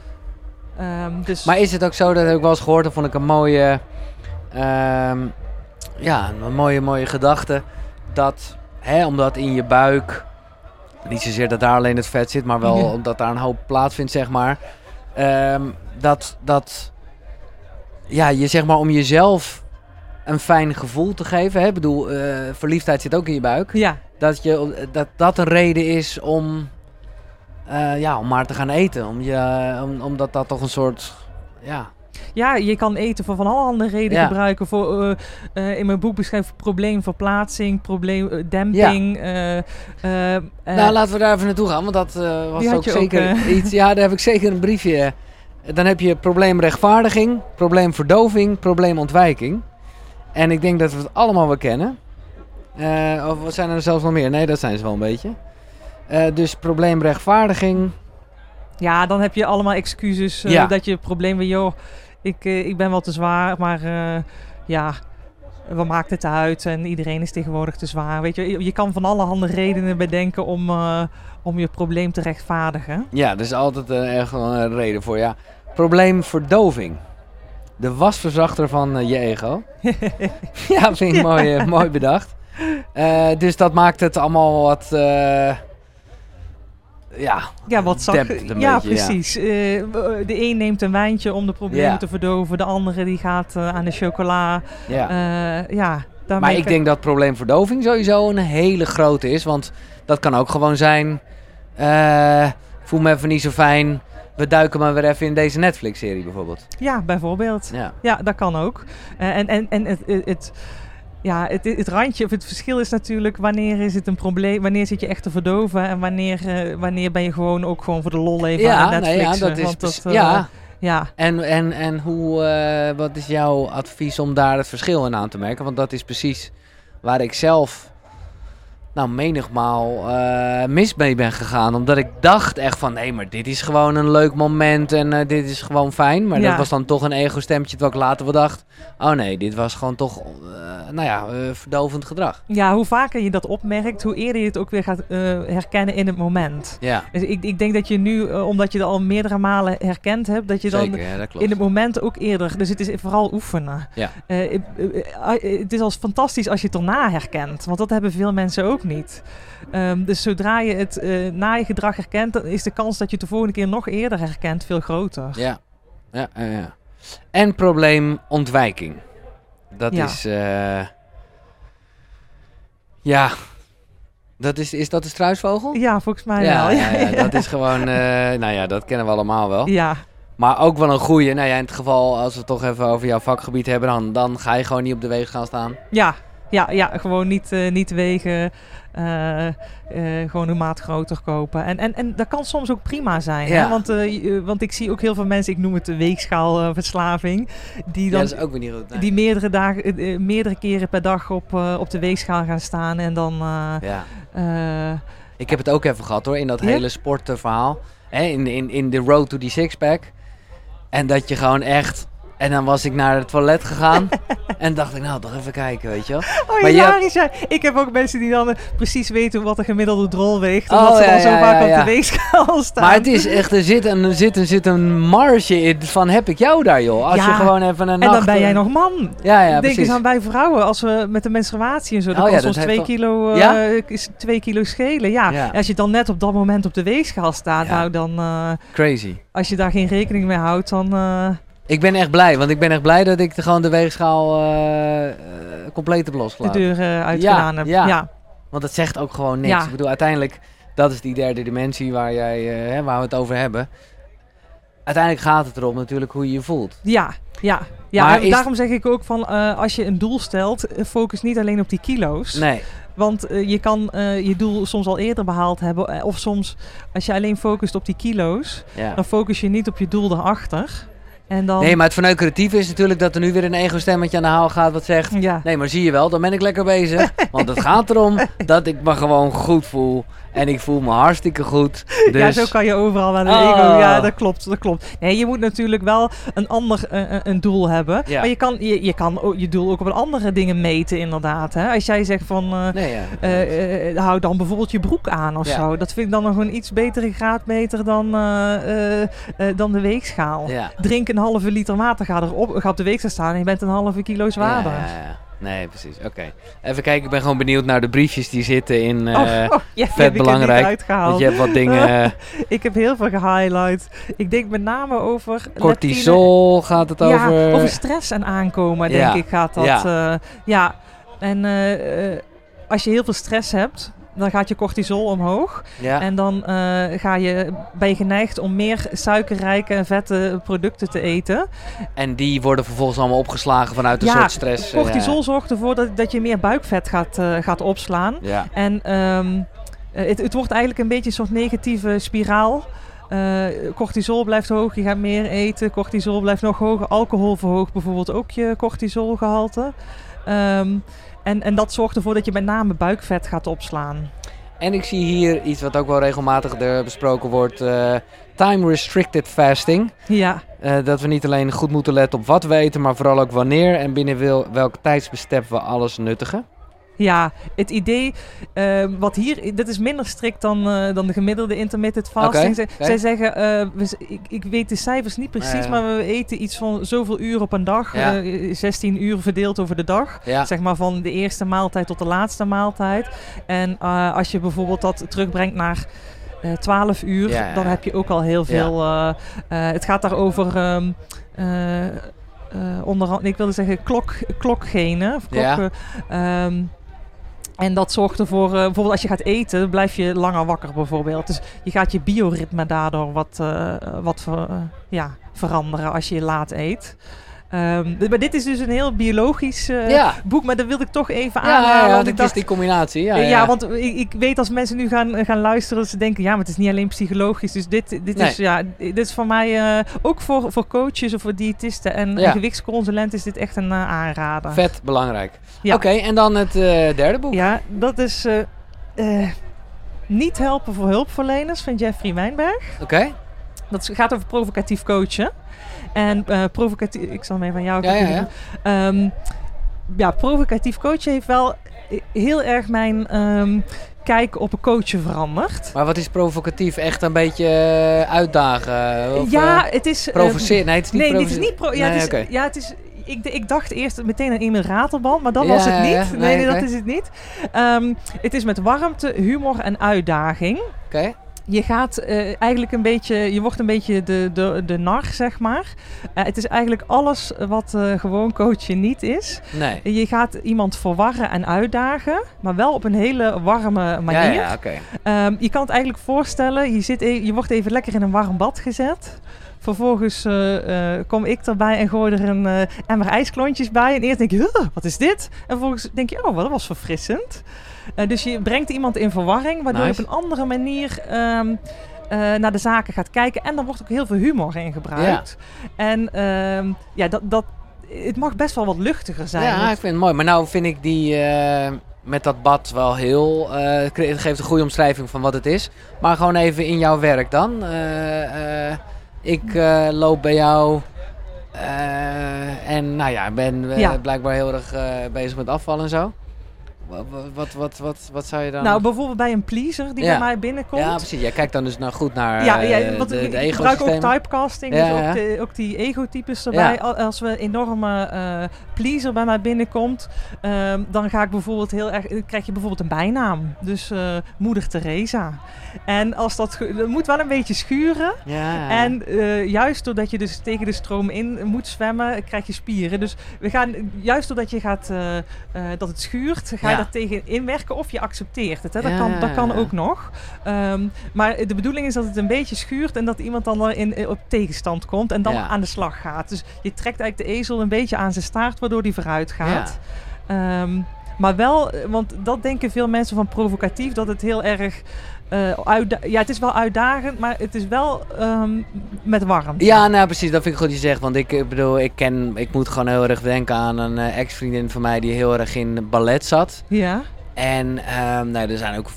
Ehm, dus Maar is het ook zo, dat heb ik wel eens gehoord, dat vond ik een mooie, ja, een mooie, mooie gedachte. Dat, hè, omdat in je buik, niet zozeer dat daar alleen het vet zit, maar wel Ja. omdat daar een hoop plaatsvindt, zeg maar. dat, dat, ja, je zeg maar om jezelf een fijn gevoel te geven. Hè? Ik bedoel, eh, verliefdheid zit ook in je buik. ja, Dat, je, dat dat een reden is om, eh, ja, om maar te gaan eten. Om je, om, omdat dat toch een soort, ja, Ja, je kan eten voor van allerhande redenen Ja. gebruiken. Voor, eh, eh, in mijn boek beschrijf ik probleemverplaatsing, probleemdemping. eh, eh, eh, nou, laten we daar even naartoe gaan, want dat eh, was ook ook, zeker eh. iets. Ja, daar heb ik zeker een briefje. Dan heb je probleemrechtvaardiging, probleemverdoving, probleemontwijking. En ik denk dat we het allemaal wel kennen. Eh, of zijn er zelfs nog meer? Nee, dat zijn ze wel een beetje. Eh, dus probleemrechtvaardiging. ja, dan heb je allemaal excuses eh, Ja. dat je probleem bent. Joh, ik, ik ben wel te zwaar, maar ja, wat maakt het uit? En iedereen is tegenwoordig te zwaar. Weet je, je- kan van allerhande redenen bedenken om, eh, om je probleem te rechtvaardigen. Ja, er is altijd uh, echt wel een reden voor. Ja. Probleemverdoving. De wasverzachter van eh, je ego. ja, vind ik mooi, eh, mooi bedacht. Eh, dus dat maakt het allemaal wat. Ja, Ja, wat zag een Ja, beetje, ja. precies. Eh, de een neemt een wijntje om de problemen Ja. te verdoven. De andere die gaat eh, aan de chocola. ja. Eh, ja, maar ik denk dat probleemverdoving sowieso een hele grote is. Want dat kan ook gewoon zijn. voel me even niet zo fijn. We duiken maar weer even in deze Netflix-serie bijvoorbeeld. Ja, bijvoorbeeld. Ja. Ja, dat kan ook. En en, en het, het- ja, het, het randje, of het verschil is natuurlijk wanneer is het een probleem, wanneer zit je echt te verdoven en wanneer, eh, wanneer ben je gewoon ook gewoon voor de lol even aan Ja, nou Netflix. ja, dat is. want precies- eh, ja, ja. En, en, en hoe, eh, wat is jouw advies om daar het verschil in aan te merken? Want dat is precies waar ik zelf nou menigmaal eh, mis mee ben gegaan. Omdat ik dacht echt van, nee, maar dit is gewoon een leuk moment en eh, dit is gewoon fijn. Maar Ja. dat was dan toch een ego-stemmetje terwijl ik later wel dacht... Oh nee, dit was gewoon toch, eh, nou ja, verdovend gedrag. ja, hoe vaker je dat opmerkt, hoe eerder je het ook weer gaat herkennen in het moment. Ja, Dus ik, ik denk dat je nu, omdat je het al meerdere malen herkend hebt, dat je dan zeker, ja, dat klopt. in het moment ook eerder. Dus het is vooral oefenen. Ja. Het is als fantastisch als je het erna herkent, want dat hebben veel mensen ook niet. Ehm, dus zodra je het eh, na je gedrag herkent, dan is de kans dat je het de volgende keer nog eerder herkent veel groter. Ja, ja, ja. ja. En probleemontwijking. Dat Ja. is. eh, ja. Dat is, is dat de struisvogel? Ja, volgens mij ja, wel. ja, ja, dat is gewoon. eh, nou ja, dat kennen we allemaal wel. Ja, Maar ook wel een goeie. Nou ja, in het geval, als we het toch even over jouw vakgebied hebben, dan, dan ga je gewoon niet op de wegen gaan staan. ja, ja, ja, gewoon niet, eh, niet wegen. eh, eh, gewoon een maat groter kopen. En, en, en dat kan soms ook prima zijn. Ja. Hè? Want, want ik zie ook heel veel mensen, ik noem het de weegschaalverslaving, die Ja, dan dat is ook weer niet nee. Die meerdere, dagen, meerdere keren per dag op, op de weegschaal gaan staan en dan... Ja. Ik heb het ook even gehad hoor, in dat Ja? hele sportverhaal. Hè, in, in, in de road to die sixpack. En dat je gewoon echt... En dan was ik naar het toilet gegaan. en dacht ik, nou, toch even kijken, weet je wel. oh, Maar je ja. Ik heb ook mensen die dan eh, precies weten wat de gemiddelde drol weegt. Oh, Omdat ze ja, dan zo ja, vaak ja, op de weegschaal staan. Maar het is echt, er zit een, er zit, er zit een marge in van heb ik jou daar, joh. Als je gewoon even een en nacht... dan ben jij nog man. Ja, ja, Denk precies. eens aan bij vrouwen, als we met de menstruatie en zo, dan Oh kan soms twee kilo, eh, is twee kilo schelen. Ja. Als je dan net op dat moment op de weegschaal staat, nou dan, eh, Crazy. als je daar geen rekening mee houdt, dan... Ik ben echt blij, want ik ben echt blij dat ik de, gewoon de weegschaal eh, compleet heb de losgelaten. deur eh, uitgedaan heb. ja. ja. Want het zegt ook gewoon niks. Ja. Ik bedoel, uiteindelijk, dat is die derde dimensie waar, jij, hè, waar we het over hebben. Uiteindelijk gaat het erom natuurlijk hoe je je voelt. Ja, ja. ja Maar en is- daarom zeg ik ook van als je een doel stelt, focus niet alleen op die kilo's. Nee, Want je kan je doel soms al eerder behaald hebben. Of soms als je alleen focust op die kilo's, ja. dan focus je niet op je doel daarachter. En dan, Nee, maar het verneukeratieve is natuurlijk dat er nu weer een ego-stemmetje aan de haal gaat wat zegt... ja. Nee, maar zie je wel, dan ben ik lekker bezig. Want het gaat erom dat ik me gewoon goed voel. En ik voel me hartstikke goed. Dus... Ja, zo kan je overal wel een Oh. ego. Ja, dat klopt, dat klopt. Nee, je moet natuurlijk wel een ander eh, eh, een doel hebben. Ja. Maar je kan je, je kan je doel ook op andere dingen meten, inderdaad. Hè? Als jij zegt van, eh, Nee, ja. hou dan bijvoorbeeld je broek aan of Ja. zo. Dat vind ik dan nog een iets betere graadmeter dan, dan de weegschaal. ja. Drink een halve liter water, ga, erop, ga op de weegschaal staan en je bent een halve kilo zwaarder. Nee, precies. Oké. Even kijken, ik ben gewoon benieuwd naar de briefjes die zitten in... eh, oh, oh, ja, die vet belangrijk, want je hebt wat dingen... eh, Ik heb heel veel gehighlight. Ik denk met name over cortisol gaat het Ja, over. over stress en aankomen, denk Ja, ik, gaat dat. ja. En eh, eh, als je heel veel stress hebt, dan gaat je cortisol omhoog. ja. En dan eh, ga je, ben je geneigd om meer suikerrijke en vette producten te eten. En die worden vervolgens allemaal opgeslagen vanuit een Ja, soort stress. eh, Cortisol zorgt ervoor dat, dat je meer buikvet gaat, eh, gaat opslaan. Ja. En ehm, eh, het, het wordt eigenlijk een beetje een soort negatieve spiraal. Cortisol blijft hoog, je gaat meer eten. Cortisol blijft nog hoger. Alcohol verhoogt bijvoorbeeld ook je cortisolgehalte. Ehm, en, en dat zorgt ervoor dat je met name buikvet gaat opslaan. En ik zie hier iets wat ook wel regelmatig er besproken wordt. eh, time restricted fasting. Ja, Eh, dat we niet alleen goed moeten letten op wat we eten, maar vooral ook wanneer en binnen wel, welk tijdsbestek we alles nuttigen. Ja het idee, eh, wat hier, dit is minder strikt dan, eh, dan de gemiddelde intermittent fasting. Zij, zeggen, eh, we, ik, ik weet de cijfers niet precies, Ja. maar we eten iets van zoveel uur op een dag. Ja. eh, 16 uur verdeeld over de dag. Ja, Zeg maar van de eerste maaltijd tot de laatste maaltijd. En als je bijvoorbeeld dat terugbrengt naar eh 12 uur, Ja, ja, dan ja. heb je ook al heel veel. het gaat daarover. ehm eh, eh, onder andere, ik wilde zeggen klok, klokgenen. Of Ja. klokken, ehm, en dat zorgt ervoor, eh, bijvoorbeeld als je gaat eten, blijf je langer wakker bijvoorbeeld. Dus je gaat je bioritme daardoor wat, eh, wat ver- ja, veranderen als je laat eet. Ehm, d- maar dit is dus een heel biologisch eh, ja. boek, maar dat wilde ik toch even Ja, aanhalen. ja, ja, want dat ik dacht, is die combinatie. Ja, ja, ja. want ik, ik weet als mensen nu gaan, gaan luisteren, dat ze denken, ja, maar het is niet alleen psychologisch. Dus dit, dit, Nee. is, ja, dit is voor mij, eh, ook voor, voor coaches of voor diëtisten en, Ja. en gewichtsconsulenten is dit echt een eh, aanrader. Vet belangrijk. Ja. Oké, en dan het eh, derde boek. Ja, dat is eh, eh, Niet helpen voor hulpverleners van Jeffrey Wijnberg. Oké. Dat gaat over provocatief coachen. En eh, provocatief, ik zal hem even aan jou Ja, ja, kijken. Ehm, ja, provocatief coachen heeft wel heel erg mijn ehm, kijk op een coachen veranderd. Maar wat is provocatief? Echt een beetje eh, uitdagen? Of, ja, eh, het is... ehm, provoceren? Nee, het is niet nee, dit is niet... Pro ja, Nee, het is, ja, het is ik, ik dacht eerst meteen aan Emil Ratelband, maar dat Ja, was het ja, niet. ja. Nee, Nee, dat is het niet. Het is met warmte, humor en uitdaging. Oké. Je gaat eh, eigenlijk een beetje, je wordt een beetje de, de, de nar, zeg maar. Eh, het is eigenlijk alles wat eh, gewoon coachen niet is. Nee. Je gaat iemand verwarren en uitdagen, maar wel op een hele warme manier. Ja, ja, oké. Ehm, je kan het eigenlijk voorstellen, je, zit e- je wordt even lekker in een warm bad gezet. Vervolgens kom ik erbij en gooi er een eh, emmer ijsklontjes bij. En eerst denk je, "Huh, wat is dit? En vervolgens denk je, oh, dat was verfrissend. Eh, dus je brengt iemand in verwarring, waardoor Nice. je op een andere manier ehm, eh, naar de zaken gaat kijken. En er wordt ook heel veel humor in gebruikt. En ehm, ja, dat, dat, het mag best wel wat luchtiger zijn. Ja, ik vind het mooi. Maar nou vind ik die eh, met dat bad wel heel... het geeft een goede omschrijving van wat het is. Maar gewoon even in jouw werk dan. Ik loop bij jou... en nou ja, ben Ja. blijkbaar heel erg bezig met afval en zo. Wat, wat, wat, wat, wat zou je dan... Nou, bijvoorbeeld bij een pleaser die Ja. bij mij binnenkomt. ja, precies. Jij kijkt dan dus nou goed naar Ja, eh, want de, ik de ik gebruik ook typecasting, Ja, dus ook, de, ook die egotypes erbij. Al- Als we een enorme eh, pleaser bij mij binnenkomt, ehm, dan ga ik bijvoorbeeld heel erg, krijg je bijvoorbeeld een bijnaam. Dus eh, Moeder Teresa. En als dat, moet wel een beetje schuren. Ja. En juist doordat je dus tegen de stroom in moet zwemmen, krijg je spieren. Dus we gaan, juist doordat je gaat, dat het schuurt, ga Ja. daar tegen inwerken of je accepteert het. Hè? Dat, Ja, kan, dat kan ook nog. Ehm, maar de bedoeling is dat het een beetje schuurt en dat iemand dan erin eh, op tegenstand komt en dan Ja. aan de slag gaat. Dus je trekt eigenlijk de ezel een beetje aan zijn staart, waardoor die vooruit gaat. Ehm, Maar wel, eh, want dat denken veel mensen van provocatief, dat het heel erg. Eh, ja, het is wel uitdagend, maar het is wel ehm, met warmte. Ja, nou precies, dat vind ik goed je zegt. Want ik, ik bedoel, ik ken, ik moet gewoon heel erg denken aan een eh, ex-vriendin van mij die heel erg in ballet zat. Ja. En ehm, nou, er zijn ook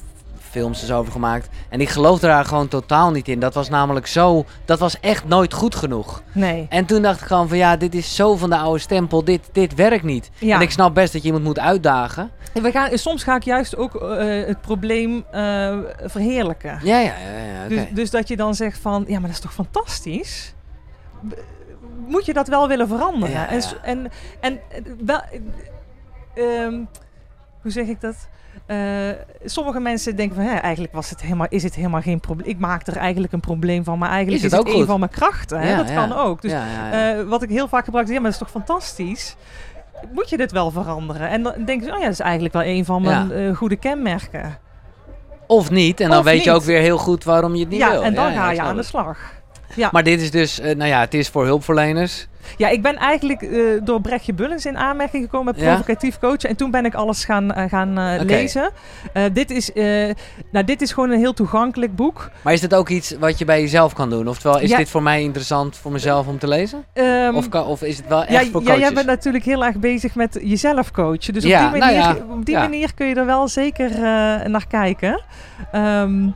films dus over gemaakt. En ik geloofde daar gewoon totaal niet in. Dat was namelijk zo, dat was echt nooit goed genoeg. Nee. En toen dacht ik gewoon van ja, dit is zo van de oude stempel, dit, dit werkt niet. Ja. En ik snap best dat je iemand moet uitdagen. En We gaan, soms ga ik juist ook eh, het probleem eh, verheerlijken. Ja, ja, ja, ja. Dus, dus dat je dan zegt van, ja, maar dat is toch fantastisch? Moet je dat wel willen veranderen? Ja, En, ja. en, en eh, wel, eh, ehm, hoe zeg ik dat? Eh, sommige mensen denken van, hè, eigenlijk was het helemaal, is het helemaal geen probleem. Ik maak er eigenlijk een probleem van, maar eigenlijk Is is, het ook een goed? van mijn krachten. Hè? Ja, dat ja. kan ook. Dus ja, ja, ja. eh, wat ik heel vaak gebruik is, ja, maar dat is toch fantastisch? Moet je dit wel veranderen? En dan denken ze, oh ja, dat is eigenlijk wel een van mijn eh, goede kenmerken. of niet, en dan of weet je ook weer heel goed waarom je het niet ja, wil. en dan Ja, ja, ga je aan de slag. Ja. Maar dit is dus, nou ja, het is voor hulpverleners. Ja, ik ben eigenlijk eh, door Brechtje Bullens in aanmerking gekomen met Ja? provocatief coachen. En toen ben ik alles gaan, eh, gaan eh, lezen. Dit, is, nou, dit is gewoon een heel toegankelijk boek. Maar is dit ook iets wat je bij jezelf kan doen? Oftewel, is Ja. dit voor mij interessant voor mezelf om te lezen? Ehm, Of, kan, of is het wel echt ja, voor ja, coaches? jij bent natuurlijk heel erg bezig met jezelf coachen. Dus Ja, op die, nou manier, ja, op die ja. manier kun je er wel zeker naar kijken. Ehm,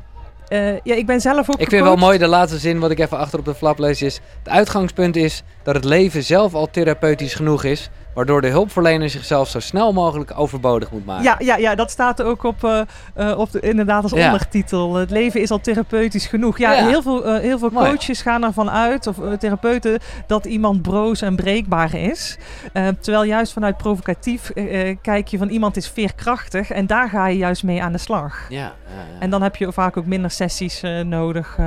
eh, ja, ik ben zelf ook Ik vind wel mooi de laatste zin, wat ik even achter op de flap lees, is... Het uitgangspunt is dat het leven zelf al therapeutisch genoeg is... waardoor de hulpverlener zichzelf zo snel mogelijk overbodig moet maken. Ja, ja, ja, dat staat er ook op, eh, eh, op de, inderdaad als Ja. ondertitel. Het leven is al therapeutisch genoeg. Ja, Ja. heel veel, eh, heel veel Mooi. coaches gaan ervan uit, of therapeuten, dat iemand broos en breekbaar is. Terwijl juist vanuit provocatief kijk je van iemand is veerkrachtig en daar ga je juist mee aan de slag. Ja. En dan heb je vaak ook minder sessies nodig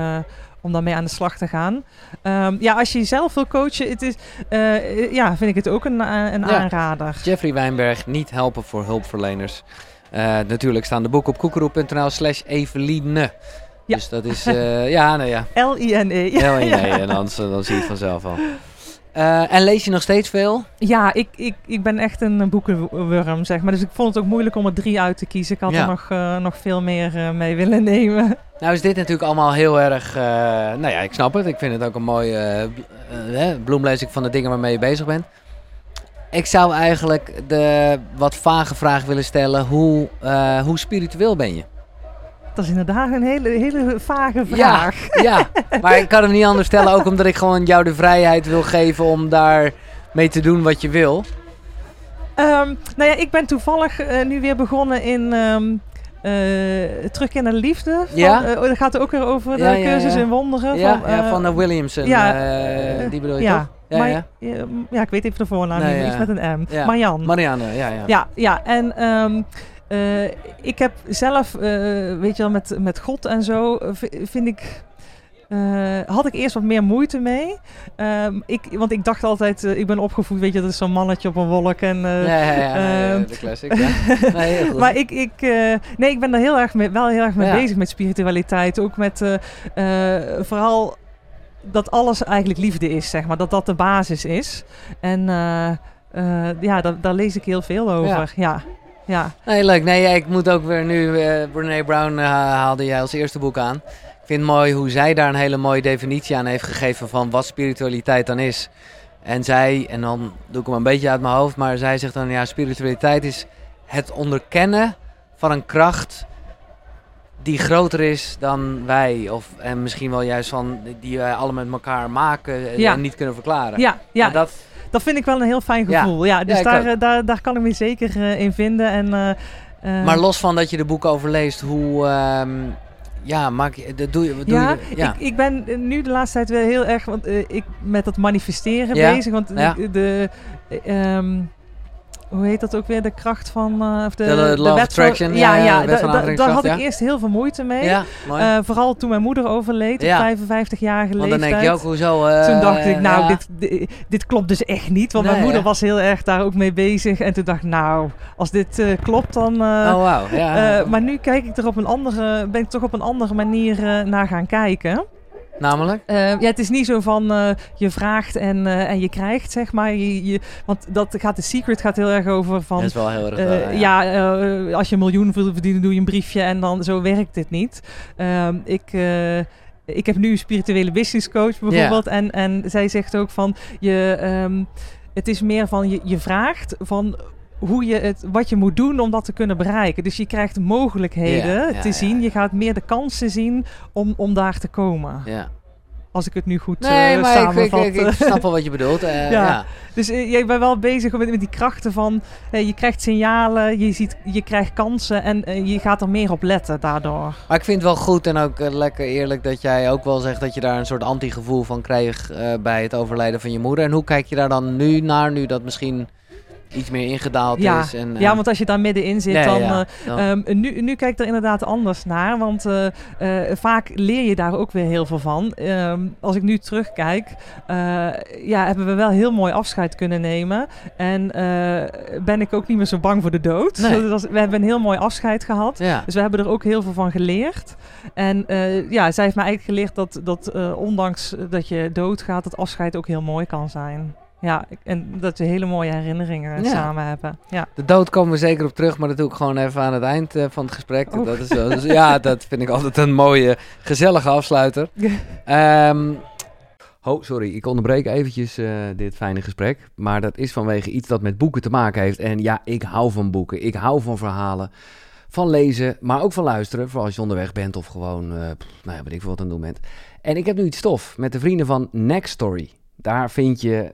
om daarmee aan de slag te gaan. Ehm, ja, als je jezelf wil coachen, het is, eh, eh, ja, vind ik het ook een, eh, een Ja. aanrader. Jeffrey Wijnberg, niet helpen voor hulpverleners. Natuurlijk staan de boeken op koekeroe.nl slash Eveline. Ja. Dus dat is, eh, ja, nou ja. L-I-N-E. Nee, en anders, dan zie je het vanzelf al. Eh, en lees je nog steeds veel? Ja, ik, ik, ik ben echt een boekenwurm, zeg maar. Dus ik vond het ook moeilijk om er drie uit te kiezen. Ik had Ja. er nog, eh, nog veel meer eh, mee willen nemen. Nou is dit natuurlijk allemaal heel erg, nou ja, ik snap het. Ik vind het ook een mooie bloemlezing van de dingen waarmee je bezig bent. Ik zou eigenlijk de wat vage vraag willen stellen. Hoe, hoe spiritueel ben je? Dat is inderdaad een hele, hele vage vraag. Ja, maar ik kan hem niet anders stellen. Ook omdat ik gewoon jou de vrijheid wil geven om daar mee te doen wat je wil. Ehm, nou ja, ik ben toevallig eh, nu weer begonnen in eh, Terug in de Liefde. Van, Ja? eh, oh, dat gaat ook weer over de Ja, ja, cursus ja. in wonderen. Van, ja, eh, van Williamson. ja, die bedoel je ja. toch? Ja, ja. ik weet even de voornaam Nee, niet, iets met een M. Marianne, ja, ja. Ja, ja. En ehm, eh, ik heb zelf, eh, weet je wel, met, met God en zo, eh, vind ik. had ik eerst wat meer moeite mee. Ehm, ik, want ik dacht altijd, ik ben opgevoed, weet je, dat is zo'n mannetje op een wolk. En, eh, ja, ja, ehm, de classic. Nee, maar ik, ik, nee, ik ben er heel erg mee, wel heel erg mee Ja. bezig met spiritualiteit. Ook met vooral dat alles eigenlijk liefde is, zeg maar. Dat dat de basis is. En ja, daar, daar lees ik heel veel over. Ja, ja. Nee, leuk. Nee, ik moet ook weer nu... eh Brene Brown eh, haalde jij als eerste boek aan. Ik vind het mooi hoe zij daar een hele mooie definitie aan heeft gegeven van wat spiritualiteit dan is. En zij, en dan doe ik hem een beetje uit mijn hoofd, maar zij zegt dan ja, spiritualiteit is het onderkennen van een kracht die groter is dan wij. Of, en misschien wel juist van die wij alle met elkaar maken Ja. en niet kunnen verklaren. Ja, ja Maar dat, dat vind ik wel een heel fijn gevoel. Ja, dus daar, ook. eh, daar, daar kan ik me zeker eh, in vinden. En, eh, maar los van dat je de boeken overleest, hoe... ehm, ja, maak je, dat doe je, wat doe ja, je? Ja, Ik, ik ben nu de laatste tijd weer heel erg want, eh, ik met dat manifesteren Ja, bezig. Want ja. de, ehm, hoe heet dat ook weer? De kracht van eh, of de, De- de van- attraction, Ja, ja, ja, wet da- van da- daar had ik eerst heel veel moeite mee. ja. Eh, vooral toen mijn moeder overleed op 55-jarige Want dan leeftijd. denk je ook, hoezo... eh, Toen dacht ik, nou, dit, dit, dit klopt dus echt niet. Want mijn moeder was heel erg daar ook mee bezig. En toen dacht ik, nou, als dit klopt, dan... Oh, eh, maar nu kijk ik er op een andere, ben ik toch op een andere manier naar gaan kijken. Namelijk? Eh, ja, het is niet zo van eh, je vraagt en, eh, en je krijgt, zeg maar. Je, je, want dat gaat de secret gaat heel erg over van. Dat is wel heel erg... wel, ja. ja, als je een miljoen wil verdienen, doe je een briefje en dan zo werkt dit niet. Ehm, ik, ik heb nu een spirituele business coach bijvoorbeeld. En, en zij zegt ook van je, ehm, het is meer van je, je vraagt van hoe je het, wat je moet doen om dat te kunnen bereiken. Dus je krijgt mogelijkheden Ja, ja, te zien. Je gaat meer de kansen zien om, om daar te komen. ja. Als ik het nu goed Nee, eh, maar ik, ik, samenvat. ik, ik snap wel wat je bedoelt. eh, Ja. ja. Dus eh, jij bent wel bezig met, met die krachten van... je krijgt signalen, je, ziet, je krijgt kansen en je gaat er meer op letten daardoor. Maar ik vind het wel goed en ook lekker eerlijk dat jij ook wel zegt dat je daar een soort antigevoel van kreeg eh, bij het overlijden van je moeder. En hoe kijk je daar dan nu naar, nu dat misschien iets meer ingedaald Ja. is? En, eh, Ja, want als je daar middenin zit, dan... ja, eh, Ehm, nu, nu kijk ik er inderdaad anders naar, want eh, eh, vaak leer je daar ook weer heel veel van. Ehm, als ik nu terugkijk, eh, ja, hebben we wel heel mooi afscheid kunnen nemen. En eh, ben ik ook niet meer zo bang voor de dood. Nee. Was- we hebben een heel mooi afscheid gehad. ja. Dus we hebben er ook heel veel van geleerd. En eh, ja, zij heeft mij eigenlijk geleerd dat, dat eh, ondanks dat je doodgaat, dat afscheid ook heel mooi kan zijn. Ja, en dat we hele mooie herinneringen Ja. samen hebben. Ja. De dood komen we zeker op terug, maar dat doe ik gewoon even aan het eind eh, van het gesprek. Dat is, dus ja, dat vind ik altijd een mooie, gezellige afsluiter. Ehm, oh, sorry, ik onderbreek eventjes eh, dit fijne gesprek. Maar dat is vanwege iets dat met boeken te maken heeft. En ja, ik hou van boeken. Ik hou van verhalen. Van lezen, maar ook van luisteren. Vooral als je onderweg bent of gewoon, eh pff, nou ja, weet ik veel wat aan het doen bent. En ik heb nu iets stof met de vrienden van Next Story. Daar vind je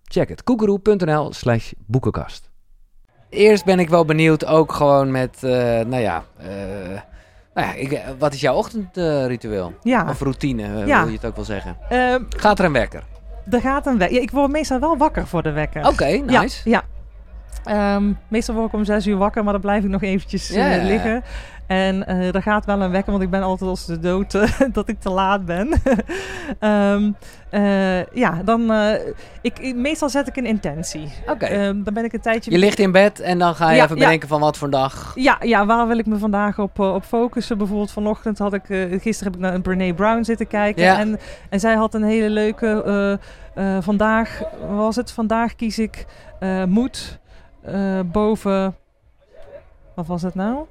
Check het, koekeroe.nl slash boekenkast. Eerst ben ik wel benieuwd, ook gewoon met, eh, nou ja, eh, nou ja ik, eh, wat is jouw ochtendritueel? Ja, Of routine, Ja. wil je het ook wel zeggen. Ehm, Gaat er een wekker? er gaat een wekker. Ja, ik word meestal wel wakker voor de wekker. Oké, nice. Ja. Ehm, meestal word ik om zes uur wakker, maar dan blijf ik nog eventjes ja, ja. liggen. En er gaat wel een wekker, want ik ben altijd als de dood eh, dat ik te laat ben. Ehm, eh, ja, dan... ik, meestal zet ik een intentie. Oké. Ehm, dan ben ik een tijdje... Je ligt in bed en dan ga je Ja, even ja. bedenken van wat voor dag. Ja, ja, waar wil ik me vandaag op, op focussen? Bijvoorbeeld vanochtend had ik, gisteren heb ik naar een Brene Brown zitten kijken. Ja. En, en zij had een hele leuke, vandaag, was het? Vandaag kies ik moed boven, wat was het nou?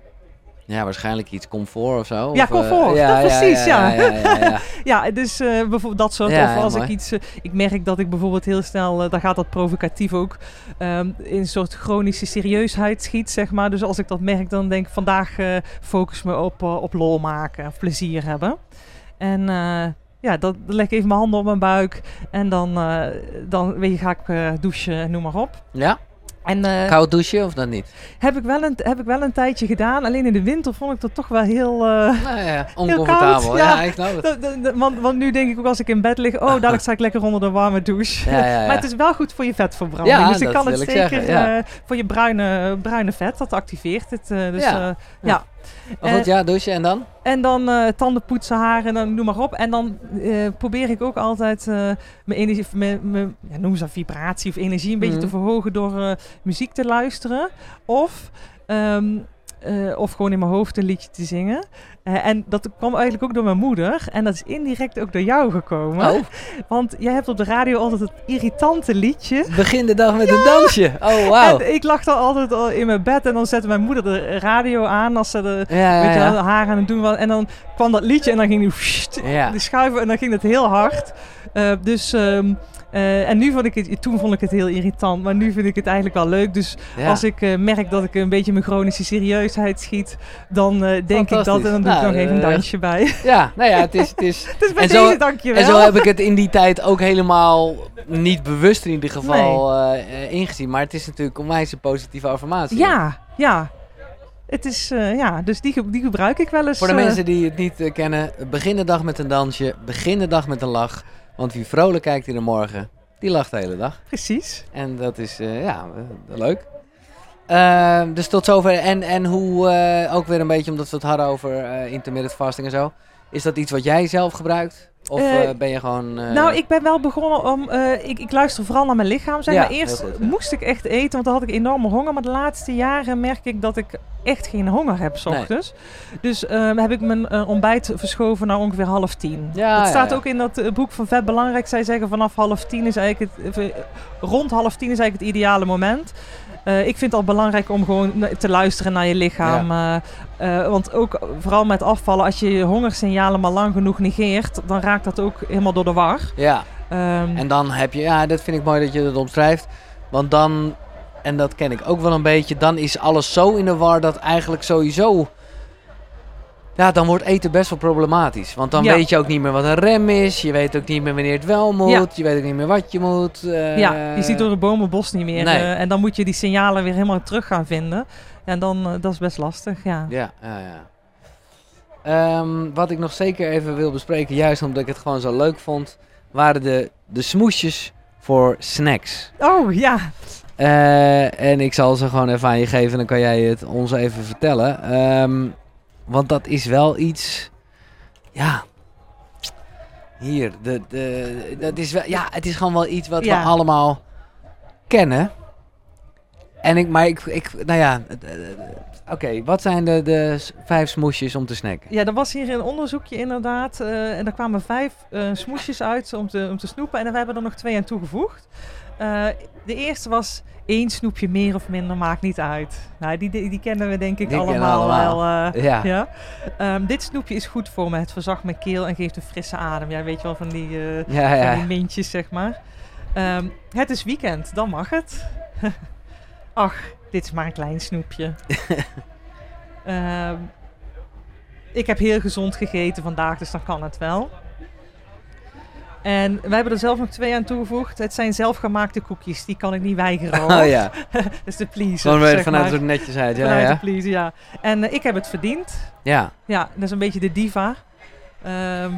Ja, waarschijnlijk iets comfort of zo. Ja, of, eh, comfort. Ja, precies, ja. ja, ja, ja, ja. Ja, dus eh, bijvoorbeeld dat soort. Ja, of als ik iets. eh, ik merk dat ik bijvoorbeeld heel snel. eh, daar gaat dat provocatief ook. ehm, in een soort chronische serieusheid schiet, zeg maar. Dus als ik dat merk, dan denk ik vandaag eh, focus me op, eh, op lol maken. Of plezier hebben. En. eh, ja, dan leg ik even mijn handen op mijn buik. En dan, eh, dan weet je, ga ik eh, douchen, noem maar op. Ja? En eh, Koud douchen of dat niet? heb, ik wel een, heb ik wel een tijdje gedaan. Alleen in de winter vond ik dat toch wel heel... eh, Nou ja, oncomfortabel. ja. ja. dat- dat- dat- want, want nu denk ik ook als ik in bed lig... Oh, dadelijk sta ik lekker onder de warme douche. Ja. Maar het is wel goed voor je vetverbranding. Ja, dus ik dat kan het zeker eh, voor je bruine, bruine vet. Dat activeert het. dus, Ja. Maar goed, ja, douchen en dan? En dan eh, tanden poetsen, haren, dan noem maar op. En dan eh, probeer ik ook altijd eh, mijn energie, mijn, mijn, ja, noem ze vibratie of energie een beetje Mhm. te verhogen door eh, muziek te luisteren. Of, ehm, eh, of gewoon in mijn hoofd een liedje te zingen. Eh, en dat kwam eigenlijk ook door mijn moeder. En dat is indirect ook door jou gekomen. Oh, Want jij hebt op de radio altijd het irritante liedje. begin de dag met een dansje. Oh, wauw. En ik lag dan altijd al in mijn bed en dan zette mijn moeder de radio aan als ze de, Ja, weet ja, haar aan het doen was. En dan kwam dat liedje en dan ging die schuiven en dan ging het heel hard. Eh, dus, ehm, eh, en nu vond ik het, toen vond ik het heel irritant, maar nu vind ik het eigenlijk wel leuk. Dus ja. als ik eh, merk dat ik een beetje mijn chronische serieusheid schiet, dan eh, denk ik dat en dan doe ik Nou, nog even een dansje bij. Ja, nou ja, het is... Het is bij en zo- dankjewel. En zo heb ik het in die tijd ook helemaal niet bewust in ieder geval ingezien. Maar het is natuurlijk onwijs een positieve affirmatie. Ja, ja. Het is, ja, dus die, die gebruik ik wel eens. Voor de mensen die het niet kennen, begin de dag met een dansje, begin de dag met een lach. Want wie vrolijk kijkt in de morgen, die lacht de hele dag. Precies. En dat is, eh, ja, eh, leuk. Ehm, dus tot zover. En, en hoe, eh, ook weer een beetje omdat we het hadden over intermittent fasting en zo. Is dat iets wat jij zelf gebruikt? Of Eh, eh, ben je gewoon... eh, Nou, ik ben wel begonnen om. ik, ik luister vooral naar mijn lichaam. Zeg Ja, maar. Eerst heel goed, ja. moest ik echt eten, want dan had ik enorme honger. Maar de laatste jaren merk ik dat ik echt geen honger heb, s Nee. ochtends. Dus ehm, heb ik mijn ontbijt verschoven naar ongeveer half tien. Ja, dat staat ook in dat boek van Vet Belangrijk. Zij zeggen vanaf half tien is eigenlijk het. rond half tien is eigenlijk het ideale moment. Eh, ik vind het al belangrijk om gewoon te luisteren naar je lichaam. eh, eh, want ook vooral met afvallen, als je je hongersignalen maar lang genoeg negeert, dan raakt dat ook helemaal door de war. Ja, Ehm, en dan heb je... Ja, dat vind ik mooi dat je dat omschrijft. Want dan, en dat ken ik ook wel een beetje, dan is alles zo in de war dat eigenlijk sowieso... Ja, dan wordt eten best wel problematisch. Want dan Ja. weet je ook niet meer wat een rem is. Je weet ook niet meer wanneer het wel moet. Ja. Je weet ook niet meer wat je moet. eh, ja, je ziet door de bomen bos niet meer. Nee. eh, en dan moet je die signalen weer helemaal terug gaan vinden. En dan, eh, dat is best lastig, ja. Ja, ja, ja. Ehm, wat ik nog zeker even wil bespreken, juist omdat ik het gewoon zo leuk vond, waren de, de smoesjes voor snacks. Oh, ja. En ik zal ze gewoon even aan je geven, dan kan jij het ons even vertellen. Ehm, want dat is wel iets, ja. Hier, de, de, dat is wel, ja, het is gewoon wel iets wat Ja. we allemaal kennen. En ik, maar ik, ik nou ja, eh, eh, oké, wat zijn de, de vijf smoesjes om te snacken? Ja, er was hier een onderzoekje inderdaad. eh, en er kwamen vijf eh, smoesjes uit om te, om te snoepen. En we hebben er nog twee aan toegevoegd. Eh, de eerste was één snoepje meer of minder, maakt niet uit. Nou, die, die, die kennen we denk ik Die allemaal, allemaal. wel. eh, Ja, ja. Ehm, dit snoepje is goed voor me. Het verzacht mijn keel en geeft een frisse adem. Ja, weet je wel, van die, eh, ja, van ja. die mintjes, zeg maar. Ehm, het is weekend, dan mag het. Ach, dit is maar een klein snoepje. Ehm, ik heb heel gezond gegeten vandaag, dus dan kan het wel. En we hebben er zelf nog twee aan toegevoegd. Het zijn zelfgemaakte koekjes, die kan ik niet weigeren. hoor. Oh ja, dat is de pleaser, gewoon weer vanuit maar. het netjes uit. Ja, Vanuit de ja. pleaser, ja. En eh, ik heb het verdiend. Ja, Ja, dat is een beetje de diva. Ehm,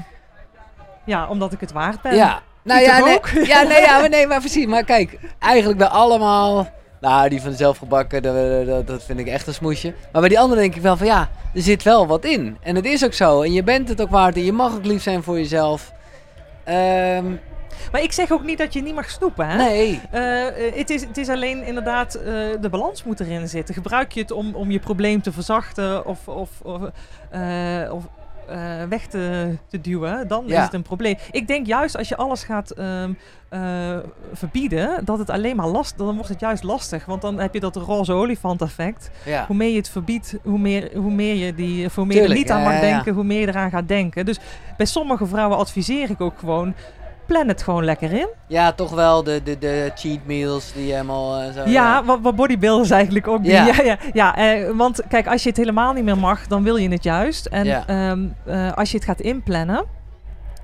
ja, omdat ik het waard ben. ja. Nou ja, nee, ja, nee, ja, maar nee, maar precies. Maar kijk, eigenlijk bij allemaal... Nou, die van zelfgebakken, dat, dat, dat vind ik echt een smoesje. Maar bij die andere denk ik wel van ja, er zit wel wat in. En het is ook zo. En je bent het ook waard. En je mag ook lief zijn voor jezelf. Ehm, Maar ik zeg ook niet dat je niet mag snoepen, hè? nee. Eh, het, is, het is alleen inderdaad, eh, de balans moet erin zitten. Gebruik je het om, om je probleem te verzachten of, of, of, eh, of eh, weg te, te duwen, dan Ja. is het een probleem. Ik denk juist als je alles gaat ehm, eh, verbieden, dat het alleen maar last, dan wordt het juist lastig. Want dan heb je dat roze olifant effect. Ja. Hoe meer je het verbiedt, hoe meer, hoe meer je die, hoe meer er niet aan mag ja. denken, hoe meer je eraan gaat denken. Dus bij sommige vrouwen adviseer ik ook gewoon, plan het gewoon lekker in. ja, toch wel de, de, de cheat meals die helemaal eh, zo... Ja, wat, wat bodybuilders eigenlijk ook doen. Ja. Ja, ja, eh, want kijk, als je het helemaal niet meer mag, dan wil je het juist. En Ja. ehm, eh, als je het gaat inplannen,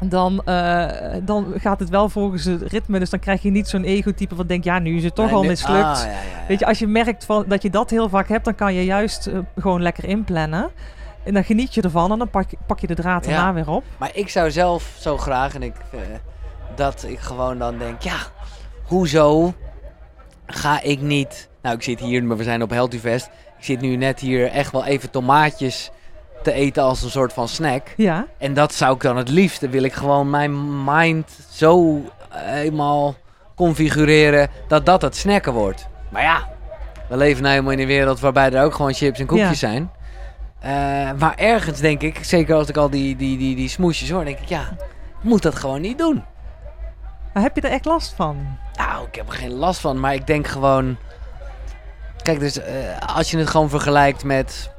dan, eh, dan gaat het wel volgens het ritme. Dus dan krijg je niet zo'n ego-type wat denkt, ja, nu is het toch Nee, al mislukt. Ah, ja, ja, ja. Weet je, als je merkt van, dat je dat heel vaak hebt, dan kan je juist gewoon lekker inplannen. En dan geniet je ervan en dan pak, pak je de draad daarna weer op. Maar ik zou zelf zo graag, en ik, dat ik gewoon dan denk, ja, hoezo ga ik niet... Nou, ik zit hier, maar we zijn op Healthy Fest. Ik zit nu net hier echt wel even tomaatjes te eten als een soort van snack. Ja, En dat zou ik dan het liefste, wil ik gewoon mijn mind zo eenmaal configureren dat dat het snacken wordt. Maar ja, we leven nou helemaal in een wereld waarbij er ook gewoon chips en koekjes Ja. zijn. Eh, maar ergens denk ik, zeker als ik al die, die, die, die smoesjes hoor, denk ik, ja, ik moet dat gewoon niet doen. Heb je er echt last van? Nou, ik heb er geen last van, maar ik denk gewoon... Kijk, dus eh, als je het gewoon vergelijkt met...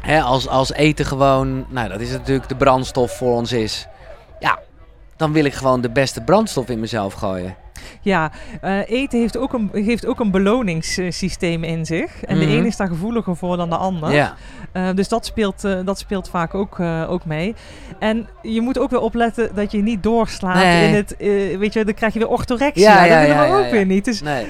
Hè, als, als eten gewoon... Nou, dat is natuurlijk de brandstof voor ons is. Ja, dan wil ik gewoon de beste brandstof in mezelf gooien. Ja, eh, eten heeft ook, een, heeft ook een beloningssysteem in zich. En Mhm. de ene is daar gevoeliger voor dan de ander. Ja, Eh, dus dat speelt, eh, dat speelt vaak ook, ook mee. En je moet ook weer opletten dat je niet doorslaat Nee. in het... weet je, dan krijg je weer orthorexia. Ja, ja, dat willen we ook weer niet. Dus nee.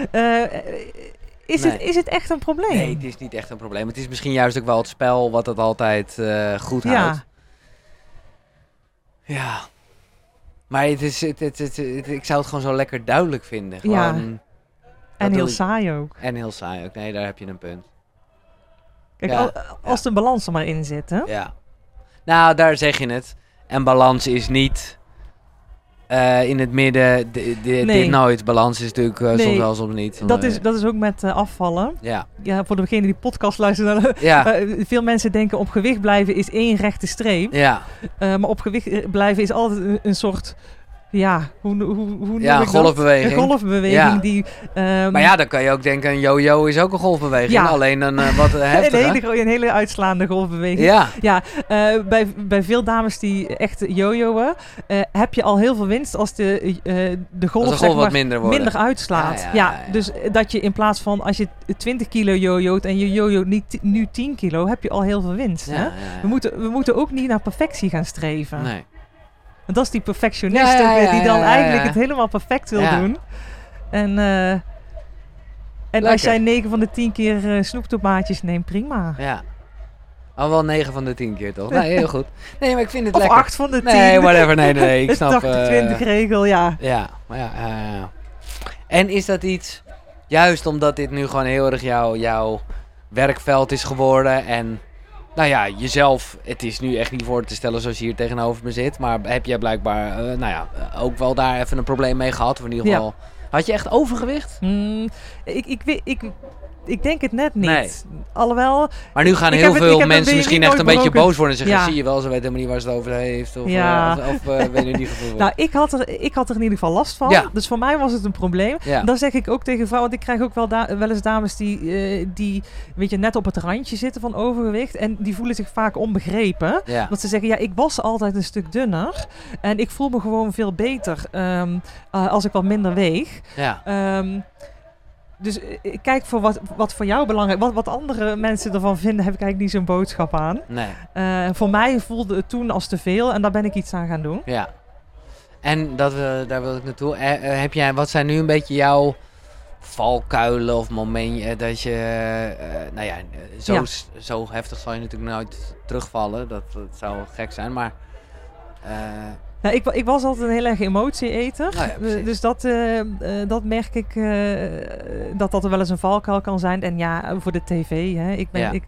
is, Nee. het, is het echt een probleem? Nee, het is niet echt een probleem. Het is misschien juist ook wel het spel wat het altijd goed Ja. houdt. Ja. Maar het is, het, het, het- ik zou het gewoon zo lekker duidelijk vinden. Ja. Gewoon, En heel saai ook. En heel saai ook. Nee, daar heb je een punt. Kijk, Ja, al- als de balans er maar in zit, hè? Ja. Nou, daar zeg je het. En balans is niet eh, in het midden. Nee. Dit nooit. Balans is natuurlijk eh, soms wel, soms niet. Dat is, dat is ook met eh, afvallen. Ja. Ja, voor degene die podcast luisteren. Ja. veel mensen denken op gewicht blijven is één rechte streep. Ja. Maar op gewicht blijven is altijd een, een soort... Ja, hoe, hoe, hoe noem Ja, ik een dat? golfbeweging. Een golfbeweging Ja. die... ehm, Maar ja, dan kan je ook denken, een yo-yo is ook een golfbeweging. Ja. Alleen een eh, wat eh, een, heftiger. hele, een hele uitslaande golfbeweging. Ja. Eh, bij, bij veel dames die echt jojoen, eh heb je al heel veel winst als de, de golf, Als de golf maar, minder minder uitslaat. Ja, Ja, ja, ja, ja. dus dat je in plaats van als je 20 kilo jojoot en je jojoot niet nu 10 kilo, heb je al heel veel winst. Ja, hè? ja, ja. We, moeten, we moeten ook niet naar perfectie gaan streven. Nee. Want dat is die perfectionist Ja, die dan ja, ja, eigenlijk het helemaal perfect wil Ja. doen. En, eh, en als jij 9 van de 10 keer eh, snoeptomaatjes neemt, prima. Ja. Al wel 9 van de 10 keer toch? Nee, heel goed. Nee, maar ik vind het Of lekker. 8 van de 10. Nee, whatever. Nee, nee, nee. Ik Het snap... 80-20 eh, regel, ja. Ja, maar ja, ja, ja, ja. En is dat iets, juist omdat dit nu gewoon heel erg jouw, jouw werkveld is geworden en, nou ja, jezelf, het is nu echt niet voor te stellen zoals je hier tegenover me zit, maar heb jij blijkbaar, eh, nou ja, eh, ook wel daar even een probleem mee gehad, of in ieder Ja. geval, had je echt overgewicht? Mm, ik, ik, weet- ik, ik denk het net niet. Nee. Alhoewel, Maar nu gaan heel veel het mensen misschien echt een beetje boos worden en zeggen, Ja. zie je wel, ze weet helemaal niet waar ze het over heeft, of, Ja. eh, of, eh, weet je niet gevoel. nou, ik had, er, ik had er in ieder geval last van. Ja. Dus voor mij was het een probleem. ja. Dan zeg ik ook tegen vrouwen, want ik krijg ook wel, da- wel eens dames die, eh, die weet je, net op het randje zitten van overgewicht. En die voelen zich vaak onbegrepen. ja. Want ze zeggen, ja, ik was altijd een stuk dunner. En ik voel me gewoon veel beter ehm, eh, als ik wat minder weeg. ja. Ehm, dus eh, ik kijk voor wat, wat voor jou belangrijk Wat, wat andere mensen ervan vinden, heb ik eigenlijk niet zo'n boodschap aan. Nee. Eh, voor mij voelde het toen als te veel en daar ben ik iets aan gaan doen. Ja. En dat, we daar wil ik naartoe. Eh, eh, heb jij, wat zijn nu een beetje jouw valkuilen of momenten dat je, eh, nou ja, eh, zo, Ja. zo heftig zal je natuurlijk nooit terugvallen. Dat, dat zou gek zijn, maar eh, Nou, ik, ik was altijd een heel erg emotie-eter. Nou ja. Eh, dus dat, eh, eh, dat merk ik dat dat er wel eens een valkuil kan zijn. En ja, voor de tv. Hè. Ik, ben, Ja. ik,